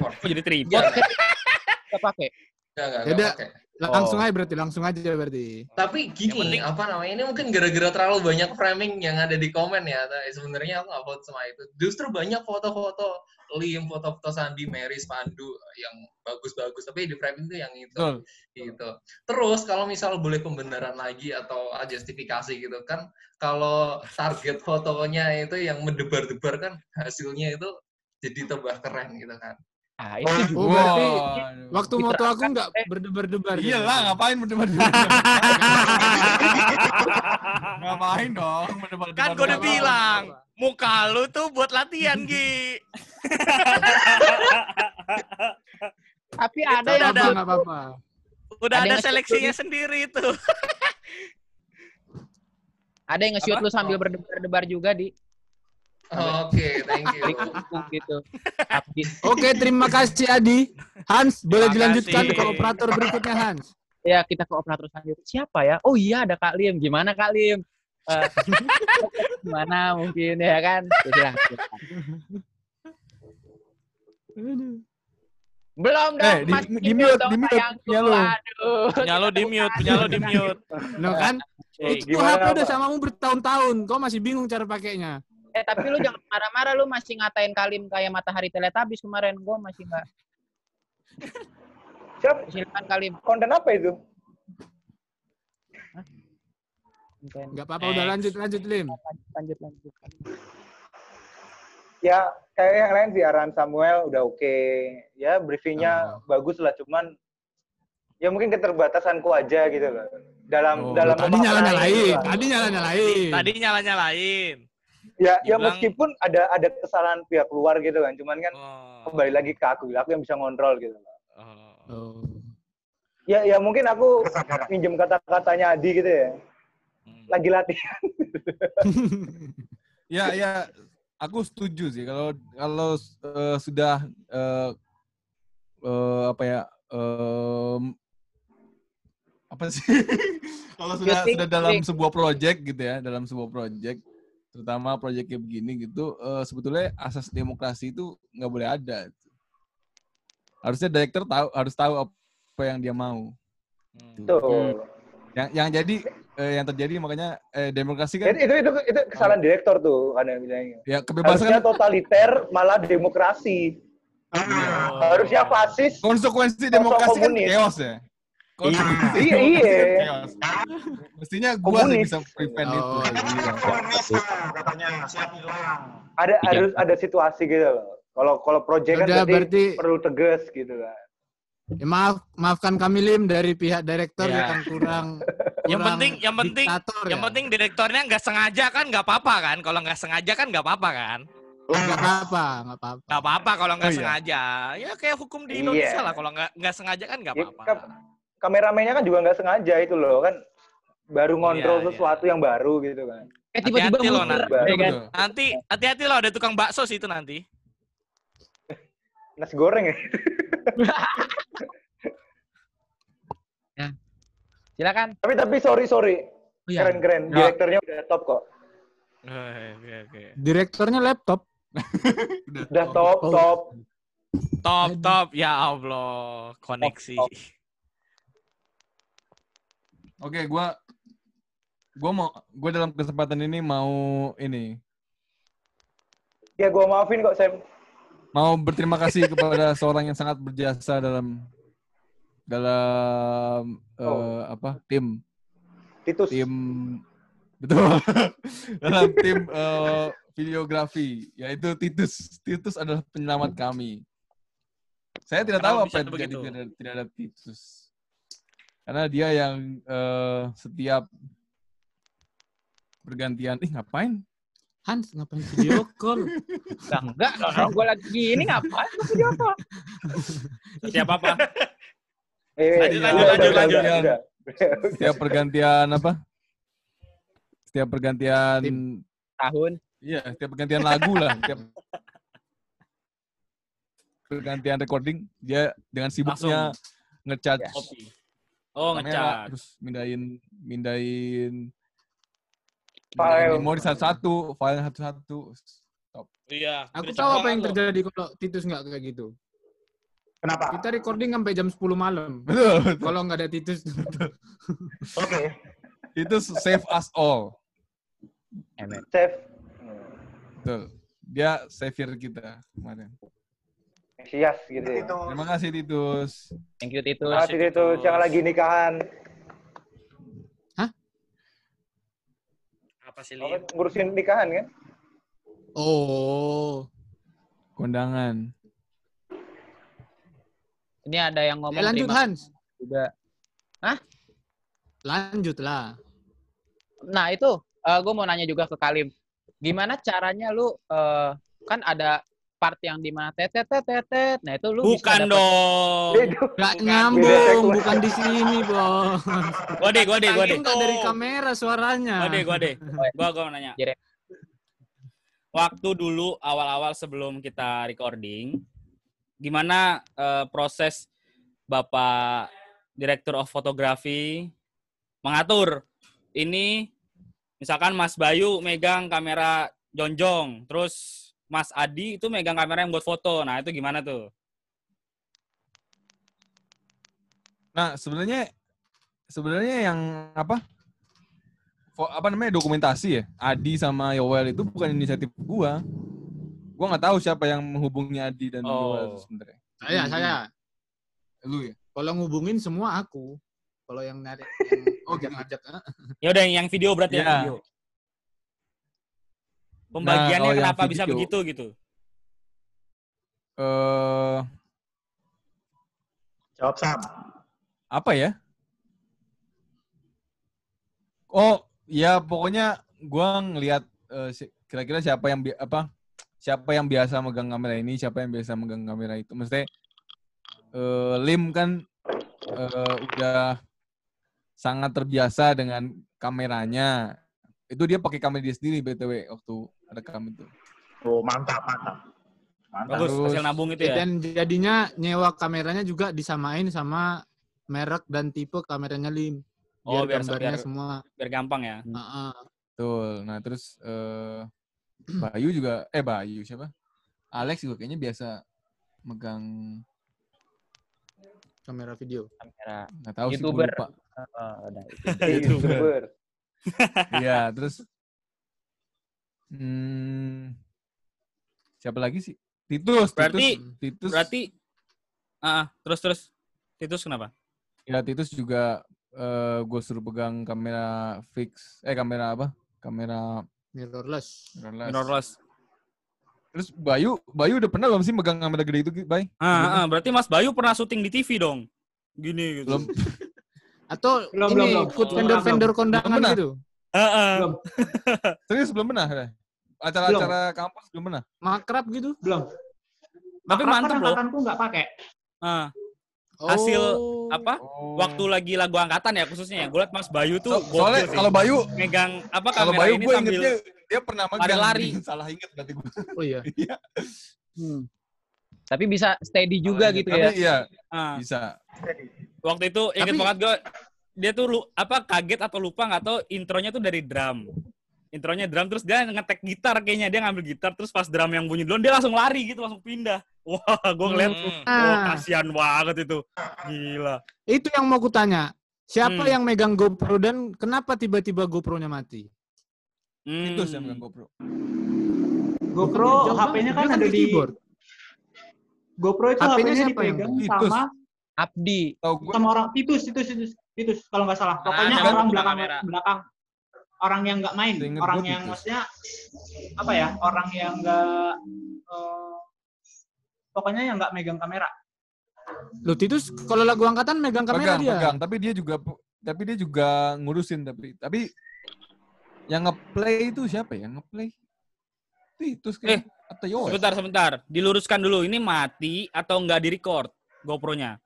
Kok jadi tripod? Nggak pakai. Enggak, enggak, enggak pakai. Langsung aja berarti, langsung aja berarti. Tapi gini, Yang penting- apa namanya ini mungkin gara-gara terlalu banyak framing yang ada di komen ya. Sebenarnya aku nggak vote sama itu. Justru banyak foto-foto Lim, foto-foto Sandi, Mary, Pandu yang bagus-bagus. Tapi di framing itu yang itu. Betul. gitu. Terus kalau misal boleh pembenaran lagi atau justifikasi gitu kan, kalau target fotonya itu yang mendebar-debar kan hasilnya itu jadi tambah keren gitu kan. Ah, itu juga. Oh, berarti waktu moto aku nggak berdebar-debar. gitu. Iya lah, ngapain berdebar-debar? ngapain dong berdebar-debar? Kan gue udah bilang, muka lu tuh buat latihan, Gi. Tapi Itu ada udah yang ada. Nggak apa-apa. Udah Ada ada seleksinya nge-shoot sendiri tuh. ada yang nge-shoot lu sambil berdebar-debar juga di Oke, thank you. Gitu. Oke, terima kasih Adi. Hans, boleh Terima dilanjutkan kasih. ke operator berikutnya Hans. Ya, kita ke operator selanjutnya. Siapa ya? Oh iya, ada Kak Lim. Gimana Kak Lim? Eh, gimana mungkin ya kan? Ya. Belum dong, Eh, di- masih di mute, di mute, punya. Punya lo di mute, punya lo di mute. No kan? Cek. Itu HP udah Pak? samamu bertahun-tahun. Kau masih bingung cara pakainya. Eh, tapi lu jangan marah-marah lu masih ngatain Kalim kayak matahari teletabis kemarin. Gua masih nggak. Siap, Silakan Kalim. konten apa itu? Nggak apa-apa, udah lanjut lanjut Lim. Lanjut, lanjut. Ya, kayak yang lain sih, Aran Samuel udah oke. Ya, briefingnya bagus lah, cuman ya mungkin keterbatasanku aja gitu loh. Dalam Oh, dalam Tadi nyala-nyalain, tadi nyala-nyalain. Tadi nyala-nyalain. Ya, ya dibilang- meskipun ada ada kesalahan pihak luar gitu kan, cuman kan Oh. kembali lagi ke aku, aku yang bisa ngontrol gitu. loh. Oh. Oh. Ya, ya mungkin aku minjem kata-katanya Adi gitu ya. Hmm. Lagi latihan. Ya, ya, aku setuju sih kalau kalau eh, sudah eh, eh, apa ya em, apa sih? kalau sudah sudah dalam sebuah project gitu ya, dalam sebuah project, terutama project kayak begini gitu, eh, sebetulnya asas demokrasi itu nggak boleh ada. Harusnya director tahu harus tahu apa yang dia mau. Hmm. Tuh. Yang yang jadi eh, yang terjadi makanya eh, demokrasi kan Itu, itu itu itu kesalahan direktor tuh kan yang bilangnya. ya kebebasan Harusnya totaliter malah demokrasi. Harusnya fasis. konsekuensi demokrasi kan chaos ya. Konsekuensi Iya, demokrasi iya. kan chaos. Mestinya gua sih Komunis. bisa prevent itu. Oh, Iya. Komunis lah, katanya siap hilang. Ada Iya. harus ada situasi gitu loh. Kalau kalau project kan Udah, berarti, berarti- perlu tegas gitu kan. Ya, maaf, maafkan kami Lim dari pihak direktur Ya. yang kurang, Yang penting, yang penting, diktator yang ya. penting direktornya nggak sengaja kan nggak apa-apa kan? Kalau nggak sengaja kan nggak apa-apa kan? nggak apa-apa, nggak apa-apa. Nggak apa-apa kalau nggak Oh, iya. sengaja. Ya kayak hukum di Iya. Indonesia lah. Kalau nggak nggak sengaja kan nggak Ya, apa-apa. kam- kameramennya kan juga nggak sengaja itu loh kan baru ngontrol Iya, iya. sesuatu yang baru gitu kan. Eh tiba-tiba Hati-hati loh, ya kan? Nanti hati-hati loh ada tukang bakso situ nanti. Nasi goreng ya. Silakan. tapi tapi sorry sorry. Oh, iya. Keren keren. Ya. Direkturnya udah top kok. Oke oke. Direkturnya laptop. Udah top Oh. top. Top top ya Allah koneksi. Top, Oke, gua gua mau gua dalam kesempatan ini mau ini. Ya gua maafin kok Sam. mau berterima kasih kepada seorang yang sangat berjasa dalam dalam eh, Oh. apa tim. Titus. tim betul. Dalam tim eh, videografi yaitu Titus. Titus adalah penyelamat kami. Saya tidak tahu Kenapa apa bisa yang terjadi tidak ada, tidak ada Titus karena dia yang eh, setiap bergantian ih ngapain Hans, ngapain video call? Lah, enggak, kalau gue lagi gini ngapain video call? Siapa apa? Eh, Lanjut, udah, lanjut, udah, lanjut, lanjut. Setiap pergantian apa? Setiap pergantian Tahun. Iya, setiap pergantian lagu lah, setiap pergantian recording dia dengan sibuknya ngechat Ya. Oh, ngecat. terus mindahin mindahin File. memori satu-satu, file satu-satu. Stop. Iya. Aku tahu apa yang terjadi kalau Titus nggak kayak gitu. Kenapa? Kita recording sampai jam 10 malam. Betul, betul. Kalau nggak ada Titus. Oke. Itu save us all. Save. Betul. Dia savior kita kemarin. Mesias gitu ya. Terima kasih Titus. Thank you Titus. Terima kasih itu yang lagi nikahan. Apa sih, Lim? ngurusin nikahan kan? Oh. Kondangan. Ini ada yang ngomong Eh, lanjut terima Hans. juga. Lanjut lah. Nah itu, gue mau nanya juga ke Kalim. Gimana caranya lu eh, kan ada part yang di mana tetet tetet tetet. Nah itu lu bisa Bukan dapet- dong. Beda nyambung, bukan di sini, Bos. Gua deh, gua deh, gua deh. Dari kamera suaranya. Gua deh, gua deh. Gua gua mau nanya. Waktu dulu awal-awal sebelum kita recording, gimana eh, proses Bapak Direktur of Fotografi mengatur ini misalkan Mas Bayu megang kamera jonjong, terus Mas Adi itu megang kamera yang buat foto. Nah, itu gimana tuh? Nah, sebenarnya sebenarnya yang apa? apa namanya dokumentasi ya? Adi sama Yowel itu bukan inisiatif gua. Gua nggak tahu siapa yang menghubungi Adi dan Yowel Oh. sebenarnya. Saya, saya. Lu ya? Kalau ngubungin semua aku. Kalau yang narik, yang oh ngajak eh. Ya udah yang video berarti yang Ya. video. Pembagiannya kalau yang kenapa bisa video- begitu gitu? Eh Jawab Sam. apa ya? Oh, ya pokoknya gua ngelihat si- kira-kira siapa yang bi- apa? Siapa yang biasa megang kamera ini, siapa yang biasa megang kamera itu. Maksudnya eh, Lim kan eh, udah sangat terbiasa dengan kameranya. Itu dia pakai kamera dia sendiri BTW waktu rekam itu. Oh, mantap, mantap. Mantap. Bagus, Terus- hasil nabung itu ya. Dan jadinya nyewa kameranya juga disamain sama merek dan tipe kameranya Lim. Oh, Biar biar- gambarnya biar- semua. Biar gampang ya. Heeh. Betul. Nah, terus eh Bayu juga eh Bayu siapa? Alex juga kayaknya biasa megang kamera video. kamera. nggak tahu sih YouTuber. gue lupa. Heeh, udah. youtuber. Iya, terus hmm, siapa lagi sih? Titus, Berarti- Titus, Titus. Berarti ah terus terus Titus kenapa? ya Titus juga eh gue suruh pegang kamera fix, eh kamera apa? Kamera Mirrorless. mirrorless. Mirrorless. Terus Bayu, Bayu udah pernah belum sih megang kamera gede itu, Bay? Ah, ah, berarti Mas Bayu pernah syuting di TV dong. Gini gitu. Belum. Atau Belum, ini belum, belum. ikut vendor-vendor kondangan Belum gitu. Heeh. Belum, Serius belum pernah? Acara-acara kampus belum pernah? Makrab gitu. belum. Tapi Makrab mantep kan loh. angkatanku nggak pakai. Hasil Oh. apa? Oh. Waktu lagi lagu angkatan ya khususnya ya. Gue liat Mas Bayu tuh So- soalnya sih. kalau Bayu, megang apa kalau kamera Bayu ini gue sambil ingetnya dia pernah megang. lari-lari. Salah inget berarti gue. Oh iya. Iya. Tapi bisa steady juga gitu ya. Tapi iya, ah, bisa. waktu itu inget Tapi- banget gue dia tuh lu, apa kaget atau lupa nggak tahu intronya tuh dari drum. Intronya drum terus dia ngetek gitar kayaknya dia ngambil gitar terus pas drum yang bunyi duluan dia langsung lari gitu langsung pindah. Wah, gue ngeliat Hmm. Wah, Ah, kasihan banget itu. Gila. itu yang mau kutanya. Siapa Hmm. yang megang GoPro dan kenapa tiba-tiba GoPro-nya mati? Hmm. Titus yang megang GoPro. GoPro HP-nya kan dia ada di keyboard. GoPro itu HP-nya yang dipegang sama Abdi. Tahu gue sama orang Titus, Titus, Titus, Titus kalau nggak salah. Pokoknya ada orang belakang kamera. belakang orang yang nggak main, Seinget orang yang Titus. maksudnya apa ya? Orang yang nggak eh, pokoknya yang nggak megang kamera. Loh, Titus kalau lagu angkatan megang kamera pegang, dia. pegang. Tapi dia juga tapi dia juga ngurusin tapi tapi yang ngeplay itu siapa ya? Ngeplay Titus kan Eh, atau? Sebentar, sebentar. Diluruskan dulu. Ini mati atau nggak di record GoPro-nya?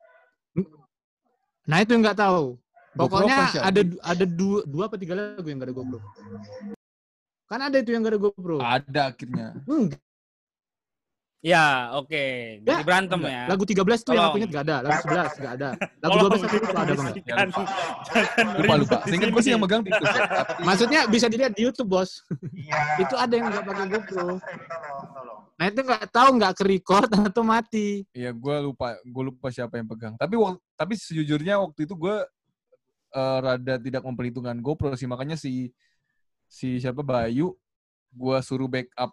Nah, itu nggak tahu. GoPro Pokoknya sih? ada ada dua, dua apa tiga lagu yang gak ada GoPro. Kan ada itu yang gak ada GoPro. Ada akhirnya. Hmm, Ya, oke. Jadi berantem ya. lagu 13 tuh yang aku ingat gak ada, lagu 11 gak ada. Lagu Tolong 12 aku lupa ada banget. jangan, Lupa lupa. Seingat gue sih yang megang ya. Tapi Maksudnya bisa dilihat di YouTube, Bos. Iya. Itu ada yang nggak pakai GoPro. Tolong, tolong. Nah, itu nggak tahu nggak ke record atau mati. Iya, gue lupa, gue lupa siapa yang pegang. Tapi tapi sejujurnya waktu itu gue eh, rada tidak memperhitungkan GoPro sih, makanya si si siapa Bayu, gue suruh backup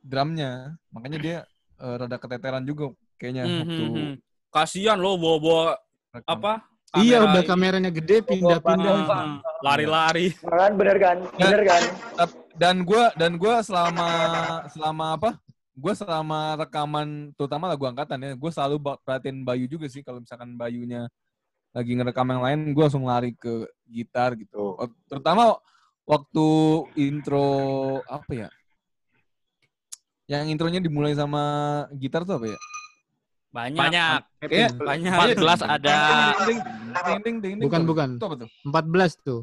drumnya, makanya dia eh, rada keteteran juga kayaknya Hmm, waktu hmm, hmm. Kasihan lo bawa-bawa rekam. apa? iya, kamera udah ini. kameranya gede pindah-pindah. Lari-lari. Kan bener kan? Bener kan? Dan gue dan gua selama selama apa? Gue selama rekaman, terutama lagu angkatan ya, gue selalu perhatiin Bayu juga sih. Kalau misalkan Bayunya lagi ngerekam yang lain, gue langsung lari ke gitar gitu. Terutama waktu intro apa ya? Yang intronya dimulai sama gitar tuh apa ya? Banyak. Banyak. Kayak Banyak. 14 ada. Ding, ding, ding, ding, ding, Bukan, tuh. bukan. Itu apa tuh? 14 tuh.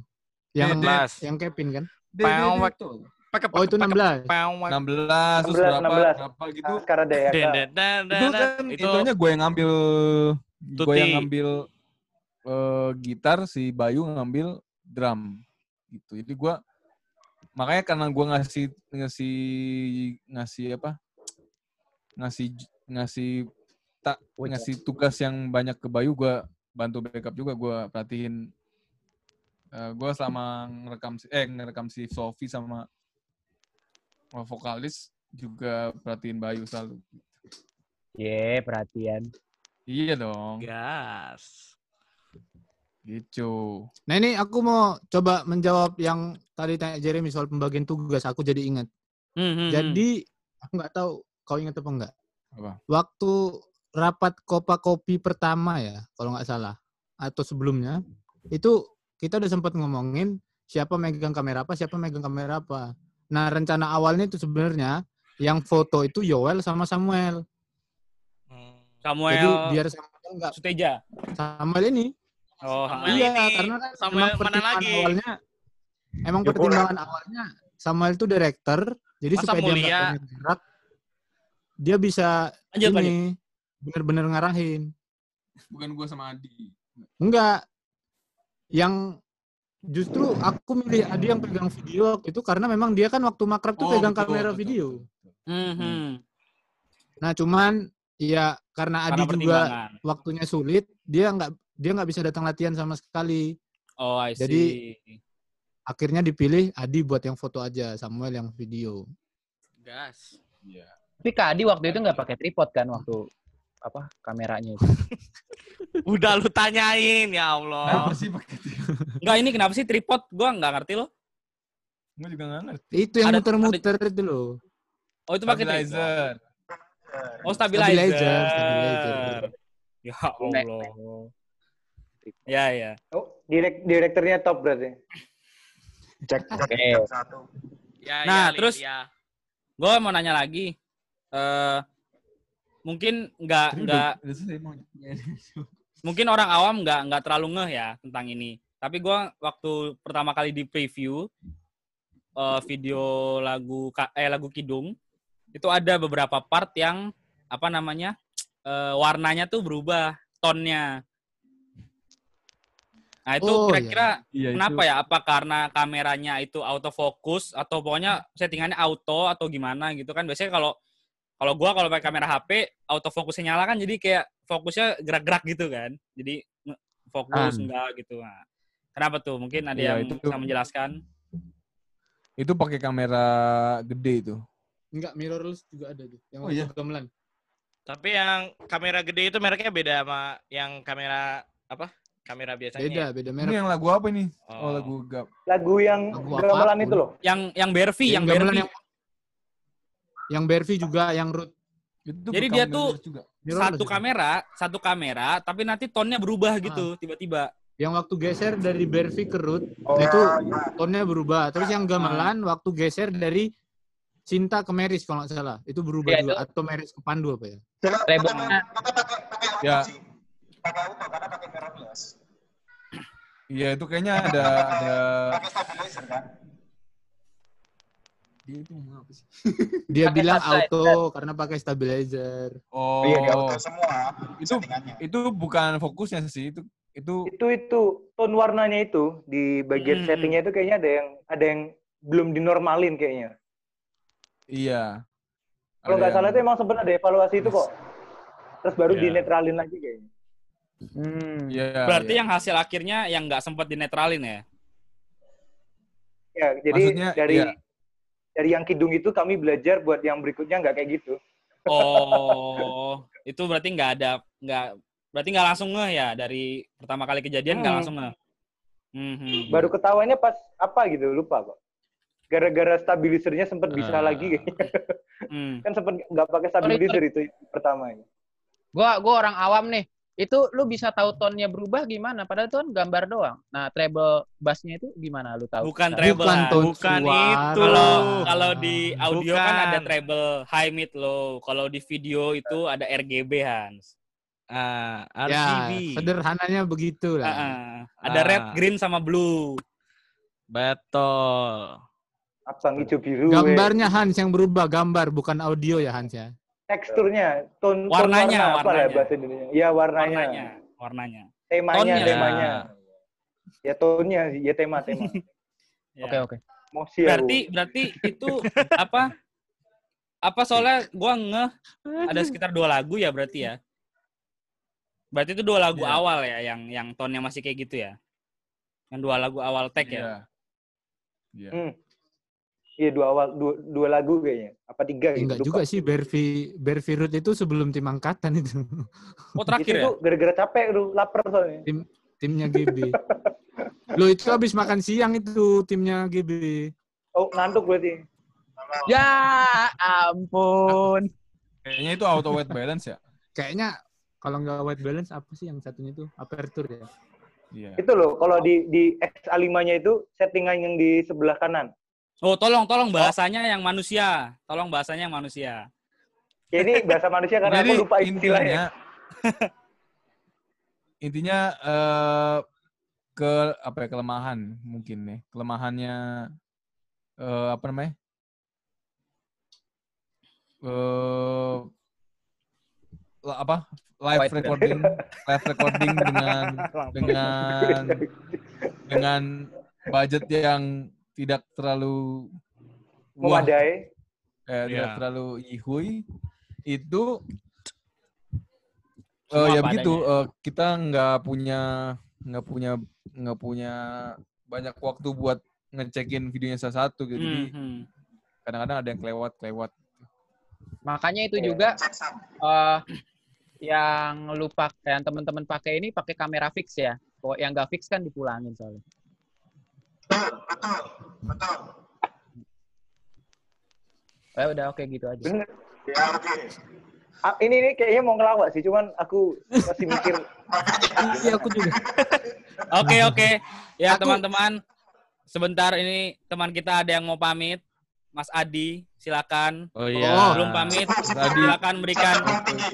Yang 14. yang Kevin kan? Pewek. tuh. Oh, itu 16. 16, 16. terus 16, berapa, 16. berapa gitu. Sekarang deh ya. Den, Kak. den, den, den, itu kan itu intronya gue yang ngambil gue yang ngambil eh, gitar si Bayu ngambil drum gitu jadi gue makanya karena gue ngasih ngasih ngasih apa ngasih ngasih tak ngasih tugas yang banyak ke Bayu gue bantu backup juga gue perhatiin eh, gue selama ngerekam si eh ngerekam si Sofi sama sama vokalis juga perhatiin Bayu selalu Ye, perhatian. Iya dong, Gas. gitu. Nah, ini aku mau coba menjawab yang tadi tanya Jeremy soal pembagian tugas. Aku jadi ingat. Hmm, hmm, hmm. Jadi aku nggak tahu kau ingat apa enggak. Apa? Waktu rapat kopa kopi pertama ya, kalau nggak salah, atau sebelumnya, itu kita udah sempat ngomongin siapa megang kamera apa, siapa megang kamera apa. Nah rencana awalnya itu sebenarnya yang foto itu Yoel sama Samuel. Hmm. Samuel Jadi biar Samuel nggak Suteja. Samuel ini. Oh, Samuel iya, ini. karena kan Samuel emang mana pertimbangan lagi? awalnya, emang Ya, pertimbangan awalnya Samuel itu director, jadi Masa supaya dia nggak mulia? banyak gerak, dia bisa Lanjut, ini bener-bener ngarahin. Bukan gue sama Adi. Enggak. Yang justru aku milih Adi yang pegang video waktu itu karena memang dia kan waktu makrab tuh Oh, pegang betul, kamera betul, video. Hmm, hmm. Nah, cuman ya karena Adi Karena juga waktunya sulit, dia nggak dia nggak bisa datang latihan sama sekali. Oh, I see. Jadi, Akhirnya dipilih Adi buat yang foto aja, Samuel yang video. Gas. Iya. Tapi Kak Adi waktu itu nggak pakai tripod kan waktu apa kameranya itu. Udah lu tanyain ya Allah. Kenapa sih pakai Enggak, ini kenapa sih tripod? Gua nggak ngerti loh. Gue juga nggak ngerti. Itu yang Ada- muter-muter itu loh. Oh, itu pakai tripod. Stabilizer. Oh, stabilizer. Stabilizer, stabilizer. Ya Allah. Ya, ya. Oh, direk direkturnya top berarti. Cek cek Oke. satu. Ya, Nah, ya, terus- ya. Gue mau nanya lagi. Eh mungkin nggak nggak mungkin orang awam nggak nggak terlalu ngeh ya tentang ini. Tapi gua waktu pertama kali di preview eh, video lagu eh lagu Kidung itu ada beberapa part yang apa namanya eh, warnanya tuh berubah tonnya. Nah itu Oh, kira-kira Iya, kenapa itu. ya? Apa karena kameranya itu autofocus atau pokoknya settingannya auto atau gimana gitu kan? Biasanya kalau kalau gua kalau pakai kamera HP autofokusnya nyala kan jadi kayak fokusnya gerak-gerak gitu kan. Jadi fokus Kan. enggak gitu. Nah, kenapa tuh? Mungkin ada Iya, yang itu- bisa menjelaskan? Itu pakai kamera gede itu. Enggak, mirrorless juga ada tuh. Yang Oh, iya. gamelan. Tapi yang kamera gede itu mereknya beda sama yang kamera apa? Kamera biasanya. Beda, beda Ini merek. yang lagu apa ini? Oh, Oh. lagu gap. Lagu yang Lagu gamelan itu loh. Yang yang Bervi, yang, gamelan Bervi. yang yang Bervi juga yang root Itu Jadi dia tuh juga. Satu juga. kamera, satu kamera, tapi nanti tonnya berubah gitu tiba-tiba. Yang waktu geser dari Bervi ke root Oh, itu iya. tonnya berubah. Terus yang Ah. gamelan waktu geser dari Cinta ke Meris kalau nggak salah. Itu berubah Iya, juga. itu- Atau Meris ke Pandu apa ya? Rebongnya. Ya. sih. Pakai auto karena pakai mirrorless. Iya itu kayaknya ada ada kan? Dia itu ngomong apa sih? Dia bilang auto karena pakai stabilizer. Oh, Iya, di auto semua. Itu- itu bukan fokusnya sih itu itu Itu itu tone warnanya itu di bagian Hmm. settingnya itu kayaknya ada yang ada yang belum dinormalin kayaknya. iya. Kalau nggak salah itu emang sempat ada evaluasi itu kok. Terus baru Iya. dinetralin lagi kayaknya. Hmm. Iya, Berarti iya. yang hasil akhirnya yang nggak sempat dinetralin ya? Ya, jadi Maksudnya, dari iya. Dari yang kidung itu kami belajar buat yang berikutnya nggak kayak gitu. Oh, itu berarti nggak ada nggak berarti nggak langsung ngeh ya dari pertama kali kejadian nggak Hmm. langsung ngeh. Hmm. Baru ketawanya pas apa gitu, lupa kok. Gara-gara stabilizernya sempat bisa Ah. lagi kayaknya. Hmm. kan sempat nggak pakai stabilizer itu pertama. Gua gua orang awam nih. Itu lu bisa tahu tone-nya berubah gimana? Padahal itu kan gambar doang. Nah, treble bass-nya itu gimana lu tahu? Bukan Nah, treble. Bukan tone Bukan suara. itu. Kalau kalau di audio kan Bukan. ada treble high mid low. Kalau di video itu ada RGB Hans. Ah, Ya, RGB. sederhananya begitu Ah, lah. ah. Ada Ah. red, green sama blue. Betul. Abang hijau biru. Gambarnya Hans yang berubah, gambar bukan audio ya Hans ya. Teksturnya, tone, tone Warnanya, warna, apa lah warnanya. bahasa Indonesia. Ya warnanya. Warnanya, warnanya. Temanya, Tone-nya. temanya. Ya tone-nya, ya tema, tema. Ya. Oke, oke. Emosi aku. Berarti berarti itu apa? Apa soalnya gua ngeh ada sekitar dua lagu ya berarti ya. Berarti itu dua lagu Iya. awal ya yang yang tone-nya masih kayak gitu ya. Yang dua lagu awal tag ya. Iya. Iya. Hmm. Iya dua awal dua, dua lagu kayaknya. Apa tiga gitu. Enggak lupa. juga sih Bervi Bervi Root itu sebelum tim angkatan itu. Oh Itu terakhir ya? tuh gara-gara capek lu, lapar soalnya. Timnya GB. Lo itu habis makan siang itu timnya GB. Oh, ngantuk berarti. Ya ampun. Kayaknya itu auto weight balance ya. Kayaknya kalau nggak white balance apa sih yang satunya itu? Aperture ya. Iya. Itu loh, kalau di di XA5-nya itu settingan yang di sebelah kanan. Oh, tolong tolong bahasanya yang manusia. Tolong bahasanya yang manusia. Ya ini bahasa manusia karena Jadi aku lupa istilahnya. intinya intinya eh, ke apa ya kelemahan mungkin nih kelemahannya eh, apa namanya eh la- apa live White recording live recording dengan dengan dengan budget yang tidak terlalu Memadai. eh, tidak Iya. terlalu yihui itu eh Semua ya begitu adanya. eh, kita nggak punya nggak punya nggak punya banyak waktu buat ngecekin videonya satu-satu gitu jadi Hmm, kadang-kadang ada yang kelewat kelewat Makanya itu Iya. juga eh yang lupa yang teman-teman pakai ini pakai kamera fix ya. Kok yang nggak fix kan dipulangin soalnya. Betul. Ya udah oke gitu aja. Bener. Ya oke. Ah, ini ini kayaknya mau ngelawak sih, cuman aku masih mikir Iya aku juga. Oke, oke. Ya, Aku- teman-teman. Sebentar ini teman kita ada yang mau pamit. Mas Adi, silakan. Oh iya. Belum pamit, Adi silakan berikan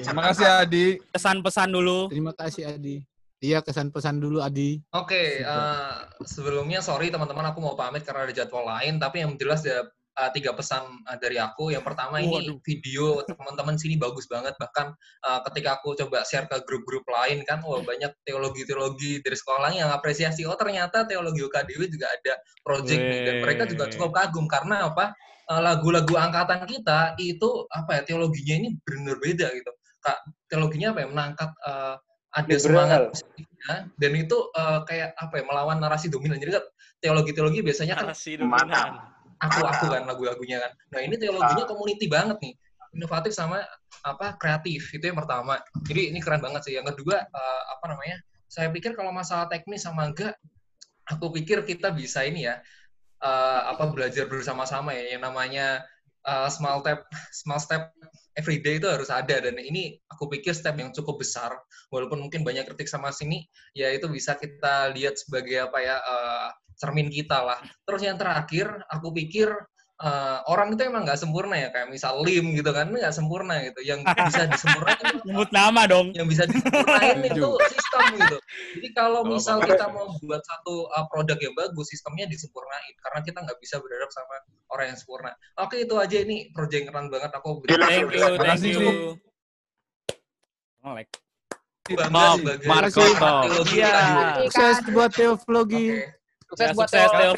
terima kasih Adi pesan-pesan dulu. Terima kasih Adi. Iya kesan pesan dulu Adi. Oke, eh, sebelumnya sorry teman-teman aku mau pamit karena ada jadwal lain, tapi yang jelas ada eh, tiga pesan eh, dari aku. Yang pertama ini video teman-teman sini bagus banget, bahkan eh, ketika aku coba share ke grup-grup lain kan, wah banyak teologi-teologi dari sekolah yang apresiasi, oh ternyata teologi UKDW juga ada project nih, dan mereka juga cukup kagum karena apa? Lagu-lagu angkatan kita itu apa ya teologinya ini benar beda gitu. Kak, teologinya apa ya? Menangkap eh, ada Liberal. semangat positifnya dan itu eh, kayak apa ya melawan narasi dominan. Jadi kan teologi-teologi biasanya kan Narasi dominan. aku aku kan lagu-lagunya kan. Nah ini teologinya community banget nih. Inovatif sama apa kreatif. Itu yang pertama. Jadi ini keren banget sih. Yang kedua eh, apa namanya saya pikir kalau masalah teknis sama enggak aku pikir kita bisa ini ya eh, apa belajar bersama-sama ya. Yang namanya eh, small step small step everyday itu harus ada. Dan ini aku pikir step yang cukup besar walaupun mungkin banyak kritik sama sini ya itu bisa kita lihat sebagai apa ya eh, cermin kita lah. Terus yang terakhir aku pikir eh, orang itu emang nggak sempurna ya kayak misal lim gitu kan nggak sempurna gitu yang bisa disempurnakan Nyebut nama dong. yang bisa disempurnain itu Setuju. sistem gitu. Jadi kalau misal kita mau buat satu uh, produk yang bagus, sistemnya disempurnain karena kita nggak bisa berharap sama orang yang sempurna. Oke itu aja ini project yang keren banget aku Thank you, thank Makasih, you. Bangga sebagai Marco. teologi Iya. Sukses buat teologi. Oke. Sukses Ya, buat sukses, Teo.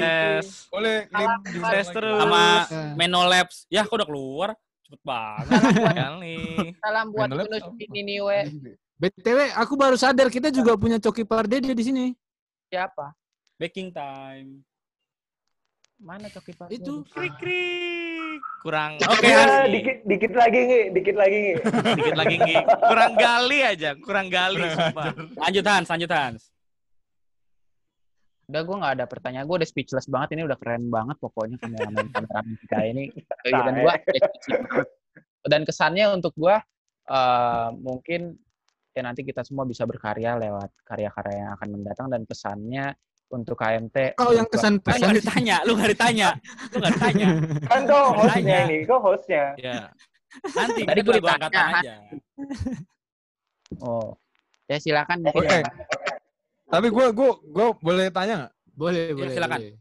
Yes. Boleh diundang Sukses terus. Sama Ya. Menolabs. Ya, aku udah keluar. Cepet banget. Kali. Salam buat Yunus apa? ini we. BTW, aku baru sadar kita juga punya Coki Pardede di sini. Siapa? Baking time. Mana Coki Pak? Itu. Krik krik. Kurang. Oke, Ya, Hansi. dikit dikit lagi nih, dikit lagi nih. Dikit lagi Ngi. Kurang gali aja, kurang gali sumpah. Lanjut Hans, lanjut Hans. Udah gue nggak ada pertanyaan. Gue udah speechless banget. Ini udah keren banget pokoknya kameramen kameramen kita ini. Dan gue dan kesannya untuk gue eh, mungkin ya nanti kita semua bisa berkarya lewat karya-karya yang akan mendatang dan pesannya untuk KMT. Kau yang untuk- Lu kesan-pesan. nggak ditanya, lu nggak ditanya. Lu nggak ditanya. Kan kau hostnya ini, kau hostnya. Ya. Nanti Tadi angkatan ditanya. aja. Oh, ya silakan. Oke. mungkin. Tapi gue gue gue boleh tanya nggak Boleh, Ya, boleh. silakan. boleh.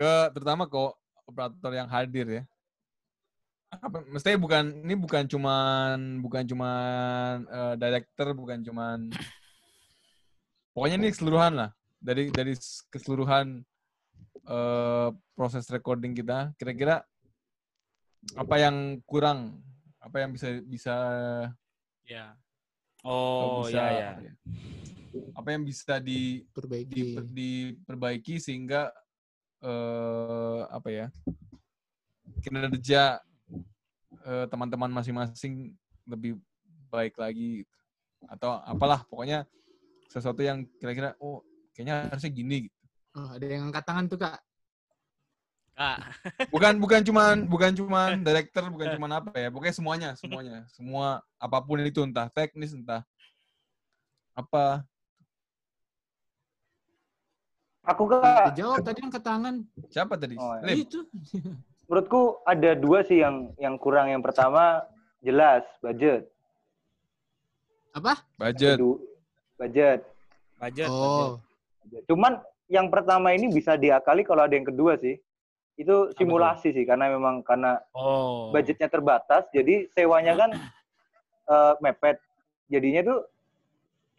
ke terutama ke operator yang hadir ya. Apa, mestinya bukan ini bukan cuman bukan cuman eh, director, bukan cuman pokoknya ini keseluruhan lah dari dari keseluruhan eh, proses recording kita. Kira-kira apa yang kurang, apa yang bisa bisa Ya. Oh, bisa ya ya. apa ya, apa yang bisa di Perbaiki. di, diperbaiki sehingga eh apa ya kinerja eh, teman-teman masing-masing lebih baik lagi atau apalah pokoknya sesuatu yang kira-kira oh kayaknya harusnya gini gitu. Oh, ada yang angkat tangan tuh, Kak. Kak, bukan bukan cuman bukan cuman director bukan cuman apa ya pokoknya semuanya semuanya semua apa pun itu entah teknis entah apa Aku kak, jawab tadi angkat tangan. siapa tadi Oh, ya. Lim? Itu. menurutku ada dua sih yang yang kurang. Yang pertama jelas budget. Apa? budget budget. Budget. budget. Oh. Cuman yang pertama ini bisa diakali kalau ada yang kedua sih. Itu simulasi sih karena memang karena Oh. budgetnya terbatas, jadi sewanya kan eh, mepet. Jadinya tuh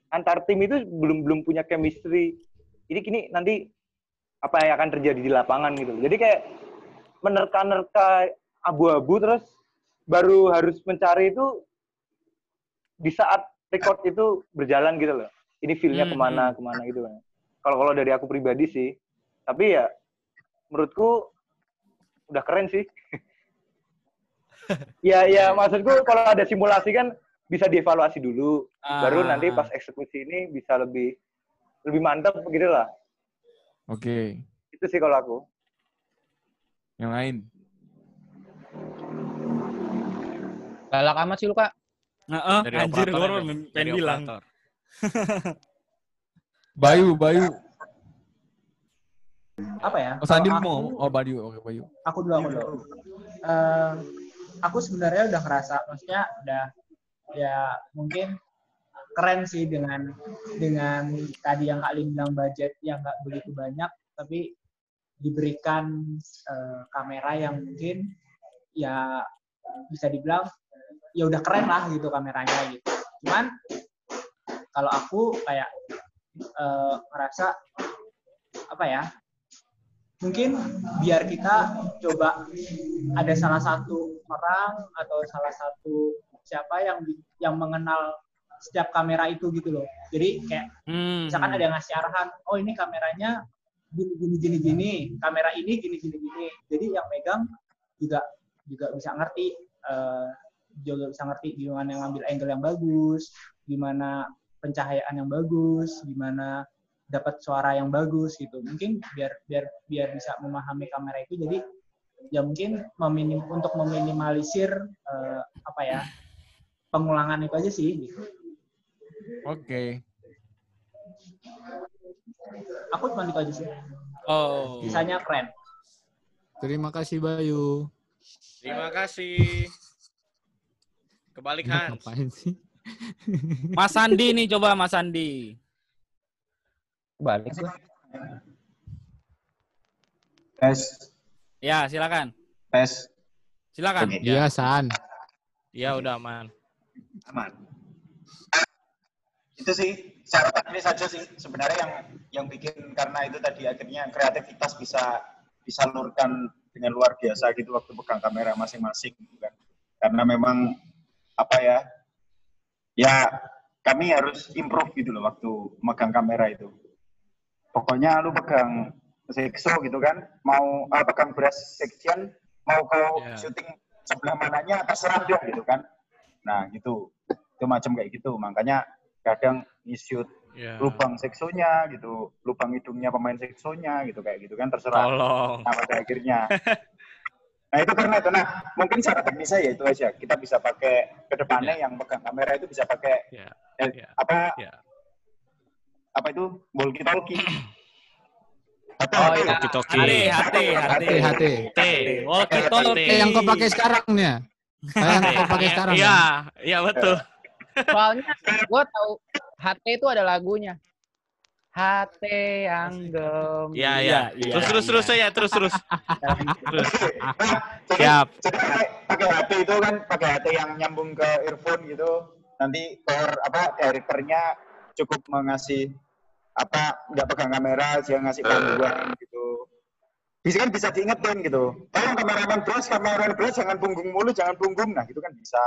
antar tim itu belum belum punya chemistry. Jadi kini nanti apa yang akan terjadi di lapangan gitu. Jadi kayak menerka-nerka abu-abu terus baru harus mencari itu di saat record itu berjalan gitu loh. Ini feel-nya Hmm, ke mana ke mana gitu kan. Kalau kalau dari aku pribadi sih, tapi ya menurutku udah keren sih. ya ya maksudku kalau ada simulasi kan bisa dievaluasi dulu, baru nanti Ah. pas eksekusi ini bisa lebih lebih mantap gitu lah. oke Itu sih kalau aku. yang lain Galak amat sih lu, Kak. Heeh, anjir gua ya, baru Ben? pengen bilang. Bayu Bayu Apa ya? oh Sandi mau oh Bayu oke Bayu. Aku dulu aku dulu. Eh, aku sebenarnya udah ngerasa maksudnya udah ya mungkin keren sih dengan dengan tadi yang Kak Lim bilang budget yang nggak begitu banyak tapi diberikan eh, kamera yang mungkin ya bisa dibilang ya udah keren lah gitu kameranya gitu. Cuman kalau aku kayak eh, ngerasa apa ya mungkin biar kita coba ada salah satu orang atau salah satu siapa yang yang mengenal setiap kamera itu gitu loh. Jadi kayak Hmm. misalkan ada yang ngasih arahan, oh ini kameranya gini gini gini gini, kamera ini gini gini gini. Jadi yang megang juga juga bisa ngerti eh, juga bisa ngerti gimana ngambil angle yang bagus, gimana pencahayaan yang bagus, gimana dapat suara yang bagus gitu. Mungkin biar biar biar bisa memahami kamera itu jadi ya mungkin meminim untuk meminimalisir eh, apa ya pengulangan itu aja sih gitu. oke Aku cuma itu aja sih. Oh. Sisanya keren. Terima kasih Bayu. Terima kasih. Kebalik Hans. Ngapain sih? Mas Andi nih coba Mas Andi. Balik. Tes, Ya, silakan. tes. Silakan. Iya, San. Ya udah aman. aman. Itu sih secara teknis saja sih sebenarnya yang yang bikin karena itu tadi akhirnya kreativitas bisa disalurkan dengan luar biasa gitu waktu pegang kamera masing-masing gitu kan. Karena memang apa ya? Ya kami harus improve gitu loh waktu megang kamera itu. Pokoknya lu pegang sekso gitu kan, mau ah, pegang brush section, mau kau Ya. syuting sebelah mananya terserah dong gitu kan. Nah gitu, itu macam kayak gitu. Makanya kadang nge-shoot Ya. lubang seksonya gitu, lubang hidungnya pemain seksonya gitu kayak gitu kan terserah. Tolong. Nah pada akhirnya. Nah itu karena itu. Nah mungkin secara teknisnya ya itu aja. Kita bisa pakai ke depannya yang pegang kamera itu bisa pakai Ya. eh, Ya. apa Ya. Apa itu walkie talkie. Oh iya. Toki-toki. Hati, hati, hati. Hati, hati. T. Walkie talkie. Yang kau pakai sekarang nih ya? Yang kau pakai sekarang. Iya, ya? iya betul. Soalnya gua tahu HT itu ada lagunya. HT yang gem. Iya, iya. Iya, iya, Terus terus terus ya, terus terus. Terus. Siap. pakai HP itu kan pakai HP yang nyambung ke earphone gitu. Nanti power apa directornya cukup mengasih apa nggak pegang kamera dia ngasih panduan gitu. Bisa kan bisa diingetin gitu. Tolong kameraman bros, kameraman bros jangan punggung mulu, jangan punggung. Nah, gitu kan bisa.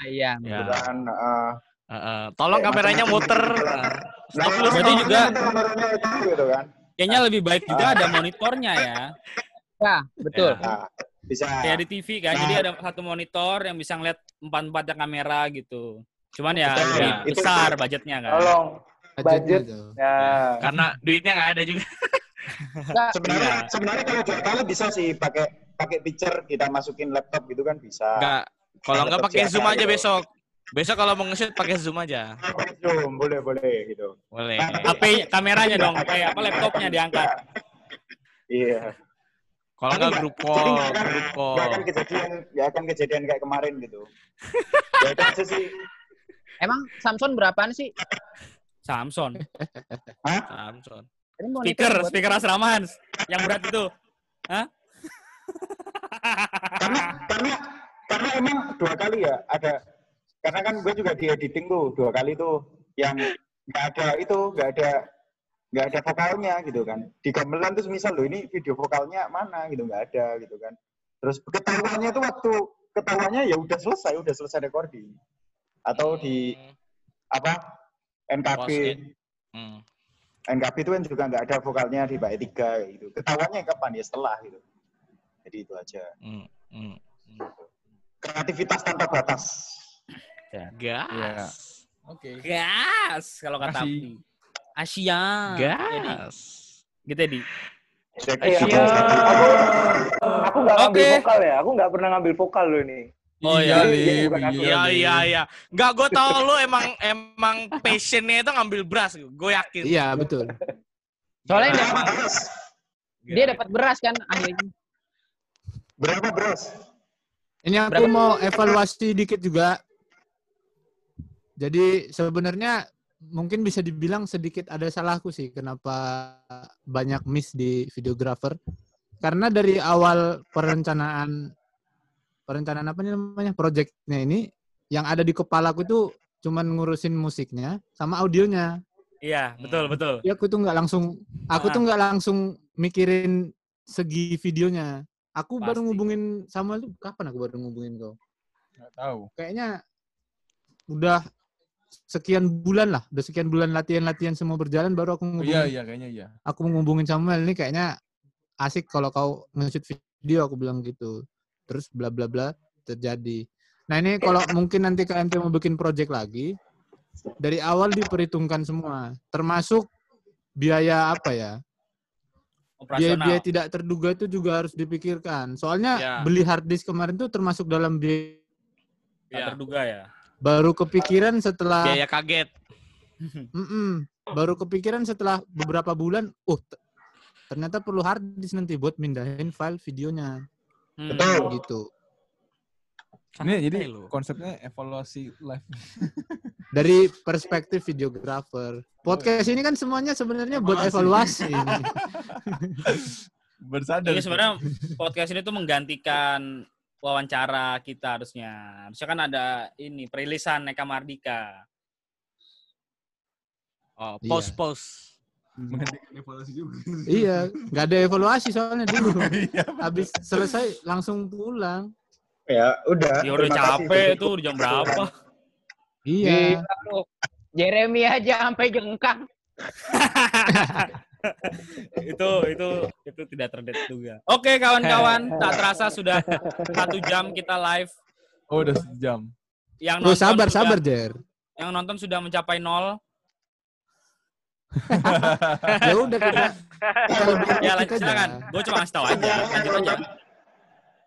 Ah, Iya. Gitu Ya. kan. heeh. Heeh. Tolong kameranya muter. Nah, Nah, Berarti stop. juga- kameranya itu gitu kan. Kayaknya lebih baik juga ada monitornya ya. Ya, betul. Ya. Nah, bisa. Kayak di TV kan. Nah. Jadi ada satu monitor yang bisa ngeliat empat-empatnya kamera gitu. Cuman ya Betul. lebih Itu- besar budgetnya kan. Tolong. Budget. tuh. Nah, Karena duitnya nggak ada juga. Enggak, sebenarnya Iya. sebenarnya kalau kali bisa sih pakai pakai picture kita masukin laptop gitu kan bisa. Enggak. Kalau nggak pakai zoom aja gitu. besok. Besok kalau mau nge-shoot pakai zoom aja. Zoom, boleh boleh gitu. Boleh. HP kameranya dong, kayak apa laptopnya diangkat. Iya. Kalau nggak grup call, grup call. Nggak akan kejadian nggak akan kejadian kayak kemarin gitu. ya aja sih. Emang Samsung berapaan sih? Samson. Ini monitor Speaker, speaker asrama Hans. Yang berat itu. Hah? karena karena karena emang dua kali ya ada karena kan gue juga di editing tuh dua kali tuh yang nggak ada itu nggak ada nggak ada vokalnya gitu kan di gamelan tuh misal loh ini video vokalnya mana gitu nggak ada gitu kan terus ketahuannya tuh waktu ketahuannya ya udah selesai udah selesai recording atau di apa NKB. Hmm. NKB itu kan juga nggak ada vokalnya di bait tiga gitu ketahuannya kapan ya setelah gitu jadi itu aja Hmm. Hmm. kreativitas tanpa batas Gas. Iya. Oke. Gas kalau kata. Abdi. Asia. Gas. Gitu ya, Di. eh, aku, nggak ngambil Oke. vokal ya. Aku nggak pernah ngambil vokal loh ini. Oh iya. Iya Lim. iya iya. Enggak gue tau lu emang emang passionnya itu ngambil beras. Gue yakin. Iya, betul. Soalnya dia, berapa beras dia dapat beras kan akhirnya. berapa beras Ini aku mau evaluasi dikit juga. Jadi sebenarnya mungkin bisa dibilang sedikit ada salahku sih kenapa banyak miss di videographer. Karena dari awal perencanaan perencanaan apa nih namanya projectnya ini yang ada di kepalaku itu cuman ngurusin musiknya sama audionya. Iya, betul, betul. Jadi aku tuh nggak langsung aku tuh nggak langsung mikirin segi videonya. Aku baru Pasti. ngubungin sama lu kapan aku baru ngubungin kau? Nggak tahu. Kayaknya udah sekian bulan lah, udah sekian bulan latihan-latihan semua berjalan baru aku Oh, ngubungin. iya iya kayaknya iya. Aku ngubungin Samuel ini kayaknya asik kalau kau nge-shoot video aku bilang gitu. Terus bla bla bla terjadi. Nah ini kalau mungkin nanti KMT mau bikin project lagi, dari awal diperhitungkan semua, termasuk biaya apa ya? Operasional. Biaya-biaya tidak terduga itu juga harus dipikirkan. Soalnya Ya. beli hard disk kemarin tuh termasuk dalam biaya Iya. terduga ya. baru kepikiran setelah Biaya kaget. Mm-mm. baru kepikiran setelah beberapa bulan, t- ternyata perlu hard disk nanti buat mindahin file videonya. Hmm. Betul. Gitu. Ini jadi konsepnya evaluasi live. Dari perspektif videografer. Podcast ini kan semuanya sebenarnya buat evaluasi. Bersadar. Jadi sebenarnya podcast ini tuh menggantikan wawancara kita harusnya. Harusnya kan ada ini perilisan Neka Mardika. Oh, Iya. Menggantikan evaluasi juga. iya, nggak ada evaluasi soalnya dulu. Iya. Habis selesai langsung pulang. Ya, udah. Ya udah Terima kasih. capek tuh jam berapa? Iya. Lu. Jeremy aja sampai jengkang. itu itu itu tidak terduga. Oke kawan-kawan, tak terasa sudah satu jam kita live. Oh, udah sejam. Yang Bro, nonton sabar, sudah- sabar, Jer. Yang nonton sudah mencapai nol. Ya udah kita, kita lebih Ya lanjut aja. silakan. Gue cuma ngasih tahu aja. Lanjut aja.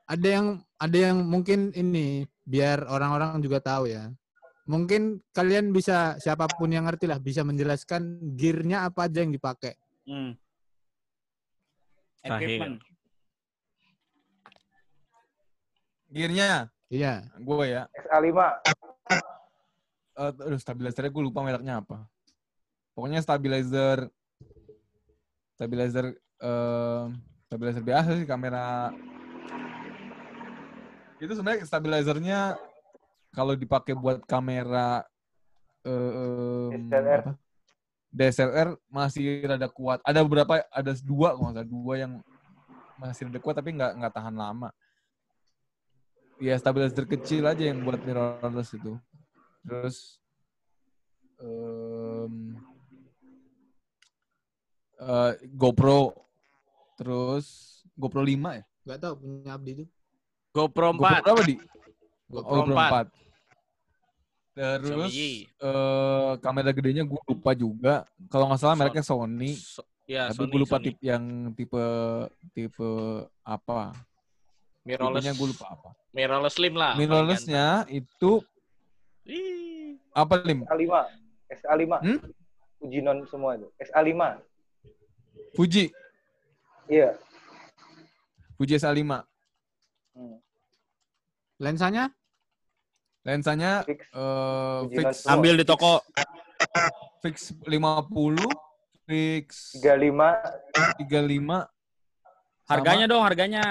Ada yang ada yang mungkin ini biar orang-orang juga tahu ya. Mungkin kalian bisa siapa pun yang ngerti lah bisa menjelaskan gearnya apa aja yang dipakai. Hmm. Equipment. Gearnya, Iya. gue ya. XA5. Eh, aduh, stabilizernya gue lupa mereknya apa. Pokoknya stabilizer, stabilizer, eh, stabilizer biasa sih kamera. Itu sebenarnya stabilizernya kalau dipakai buat kamera eh, em, DSLR. apa? DSLR masih rada kuat. Ada beberapa, ada dua kalau nggak dua yang masih rada kuat tapi nggak nggak tahan lama. Ya stabilizer kecil aja yang buat mirrorless itu. Terus em, eh, GoPro, terus GoPro 5 ya? Gak tahu punya Abdi itu. GoPro GoPro 4. berapa di? GoPro Oh, GoPro 4. 4. Terus eh, kamera gedenya gue lupa juga. Kalau nggak salah mereknya Sony. So- ya, tapi Sony, gue lupa Sony. tipe yang tipe tipe apa. mirrorless. Tipenya gue lupa apa. Mirrorless slim lah. Mirrorless-nya itu ganteng. Ih. apa lim? XA5. XA5. Hmm? Ujinon semua itu. XA5. Fuji, Iya. Fuji S5. Hmm. Lensanya? Lensanya Fix. eh, Fuji fix Ambil di toko. fix 50, fix 35. 35. Harganya dong, harganya.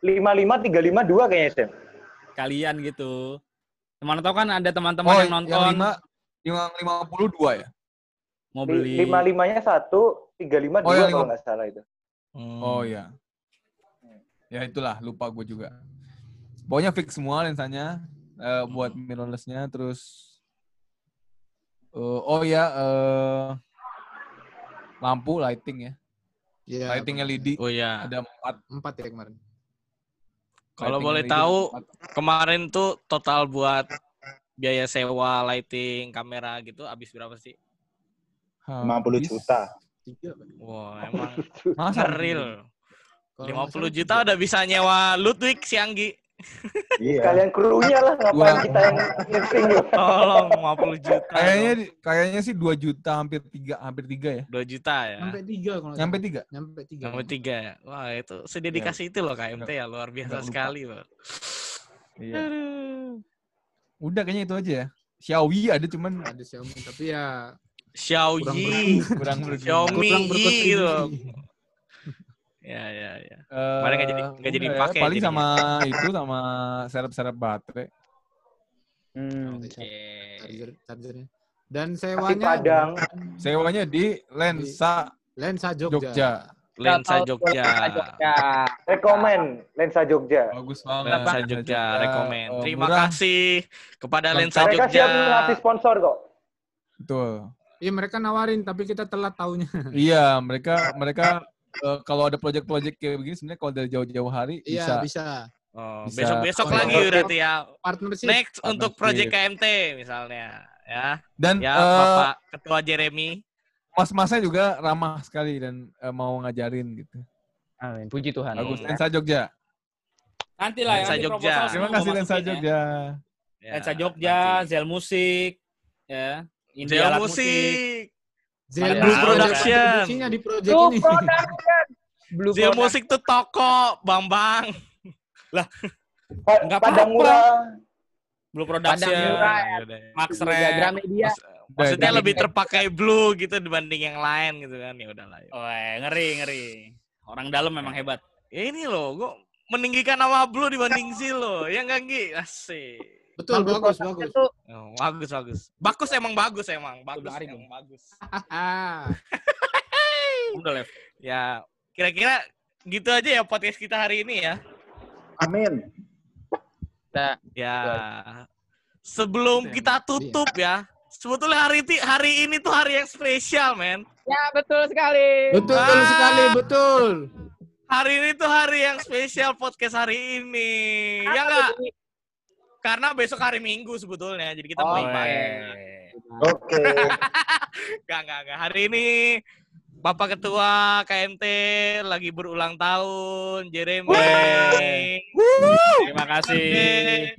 55 35 2 kayaknya, Sam. Kalian gitu. Mana tahu kan ada teman-teman Oh, yang nonton yang 5 yang 52 ya? Mau beli. 55-nya 1, 35 Oh, 2 yang kalau lima- nggak salah itu. Hmm. Oh ya. Ya itulah, lupa gue juga. Pokoknya fix semua lensanya eh, buat mirrorless-nya terus eh, oh ya eh, lampu lighting ya. Iya. Lighting LED Oh ya. ada empat. Empat ya kemarin. Kalau boleh LED tahu, empat. kemarin tuh total buat biaya sewa lighting, kamera gitu habis berapa sih? 50 Habis- juta. Tiga. Pak. Wah, emang Masa real. Kalau nggak 50 salah juta tiga. udah bisa nyewa Ludwig si Anggi. Iya. Kalian krunya lah, ngapain Gua- kita yang lifting. Tolong 50 juta. Kayaknya dong. kayaknya sih 2 juta hampir 3 hampir 3 ya. 2 juta ya. Sampai tiga kalau salah. 3. Nyampe tiga. Sampai tiga ya. Wah, itu sededikasi itu loh KMT ya, luar biasa Nggak lupa. sekali, Bang. Iya. Aduh. Udah kayaknya itu aja ya. Xiaomi ada cuman Ada Xiaomi tapi ya Xiaoyi. kurang. Xiaomi gitu. Ya, ya, ya. Kemarin nggak jadi- nggak jadi ya, dipakai Paling sama itu sama serep-serep baterai. Hmm. Oke. Charger, chargernya. Dan sewanya Padang. Sewanya di lensa lensa Jogja. Jogja. Lensa Jogja. Jogja. Rekomen lensa Jogja. Bagus banget. Lensa Jogja, rekomen. Eh, Terima murah. kasih kepada. Lensa Mereka Jogja. siap ngasih sponsor kok. Betul. Iya mereka nawarin tapi kita telat taunya. Iya, mereka mereka eh, kalau ada project-project kayak begini sebenarnya kalau dari jauh-jauh hari Iya bisa. bisa. Oh, Bisa. besok-besok Oh, lagi berarti ya. Partnership. Next untuk Partnership. project KMT misalnya, ya. Dan Ya, eh, Bapak Ketua Jeremy. mas-masnya juga ramah sekali dan eh, mau ngajarin gitu. Amin. Puji Tuhan. Bagus. Hmm. Lensa Jogja. Nanti lah Lensa Jogja. Terima kasih Lensa. Jogja. Ya, Lensa Jogja. Zel Musik, ya. Indie alat musik. Zil Blue Production. di project Blue ini. Production. Blue. Musik tuh toko, Bambang. Pa- Nggak Padang apa-apa. Murah. Blue Padang Production, Murah ya. Yaudah. Max Red. Gramedia. Maksudnya lebih terpakai blue gitu dibanding yang lain gitu kan. Ya udahlah. ya. Weh, ngeri, ngeri. Orang dalam memang hebat. Ya ini loh, gua meninggikan nama blue dibanding Zil loh. Ya enggak Gi? Asik. Betul, bagus, Production bagus. tuh Oh, bagus, bagus. Bagus emang bagus emang. Bagus Udah hari emang bagus. Ah, Udah, Lev. Ya, kira-kira gitu aja ya podcast kita hari ini ya. Amin. Nah, Ya. Sebelum kita tutup ya, sebetulnya hari ini hari ini tuh hari yang spesial, men. ya betul sekali. betul Ah. sekali, betul. Hari ini tuh hari yang spesial podcast hari ini. Ya enggak? Karena besok hari Minggu sebetulnya. Jadi kita mau Oh, ibadah. Weh. Oke. Enggak, enggak, enggak. Hari ini Bapak Ketua KMT lagi berulang tahun, Jeremy. Terima kasih.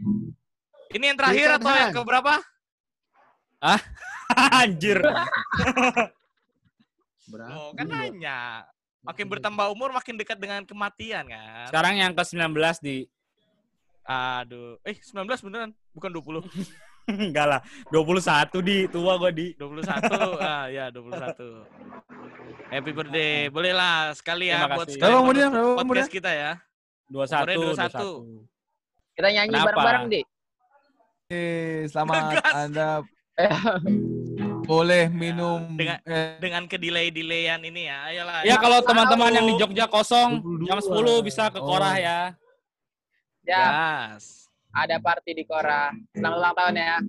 Ini yang terakhir Berikan atau yang keberapa? Anjir. Oh, kan nanya. Makin bertambah umur makin dekat dengan kematian kan. Sekarang yang ke-19 di Aduh. Eh, 19 beneran, bukan 20. enggak lah. 21 di tua gua di. 21. ah, ya 21. Happy birthday. Boleh lah sekali ya Terima buat kasih. sekali Berapa umurnya? menutup Berapa podcast umurnya? kita ya. 21, Umurnya 21. Kita nyanyi bareng-bareng, Di. Eh, selamat Ngegas. Anda boleh minum Dengan- eh, Dengan kedelay-delayan ini ya. Ayolah. Ya kalau teman-teman yang di Jogja kosong 22. jam 10 bisa ke Korah Oh. ya. Ya, Yes. ada party di Kora. Selamat ulang tahun ya.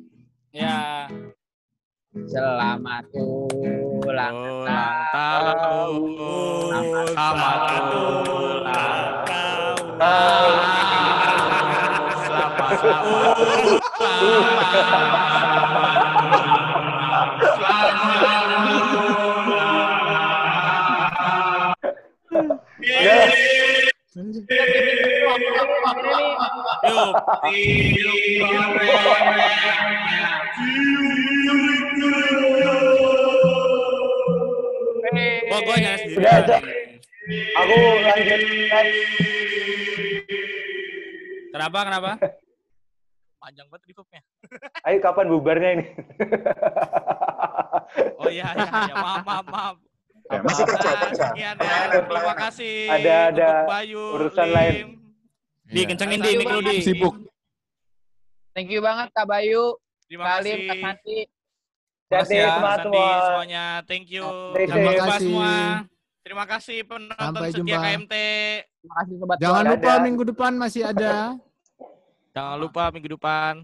Ya. Selamat ulang Ulang tahun. Selamat ulang tahun. Selamat Yuk. Gua gua nyanyi sendiri. Udah, udah. Aku lanjut next. Kenapa? Kenapa? Panjang banget reverbnya. Ayo kapan bubarnya ini? Oh iya, iya, iya. Maaf, maaf, maaf. Ya, masih kerja, kerja. ya. Terima kasih. Ada- ada Bayu, urusan Lim. lain. Di kencengin di mikro di. sibuk. Thank you banget Kak Bayu, Terima Kak kasih. Kak Santi. Jadi ya. semua. semuanya. Thank you. Terima kasih. semua. Terima kasih penonton Sampai setia jumpa. KMT. Terima kasih sobat Jangan lupa Dadah. minggu depan masih ada. Jangan lupa minggu depan.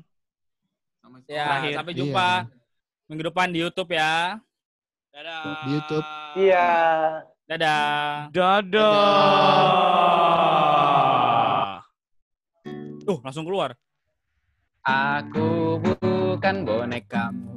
Ya, Terakhir. sampai jumpa minggu depan di YouTube ya. Dadah. Di YouTube. Iya. Dadah. Dadah. Tuh, langsung keluar. Aku bukan bonekamu.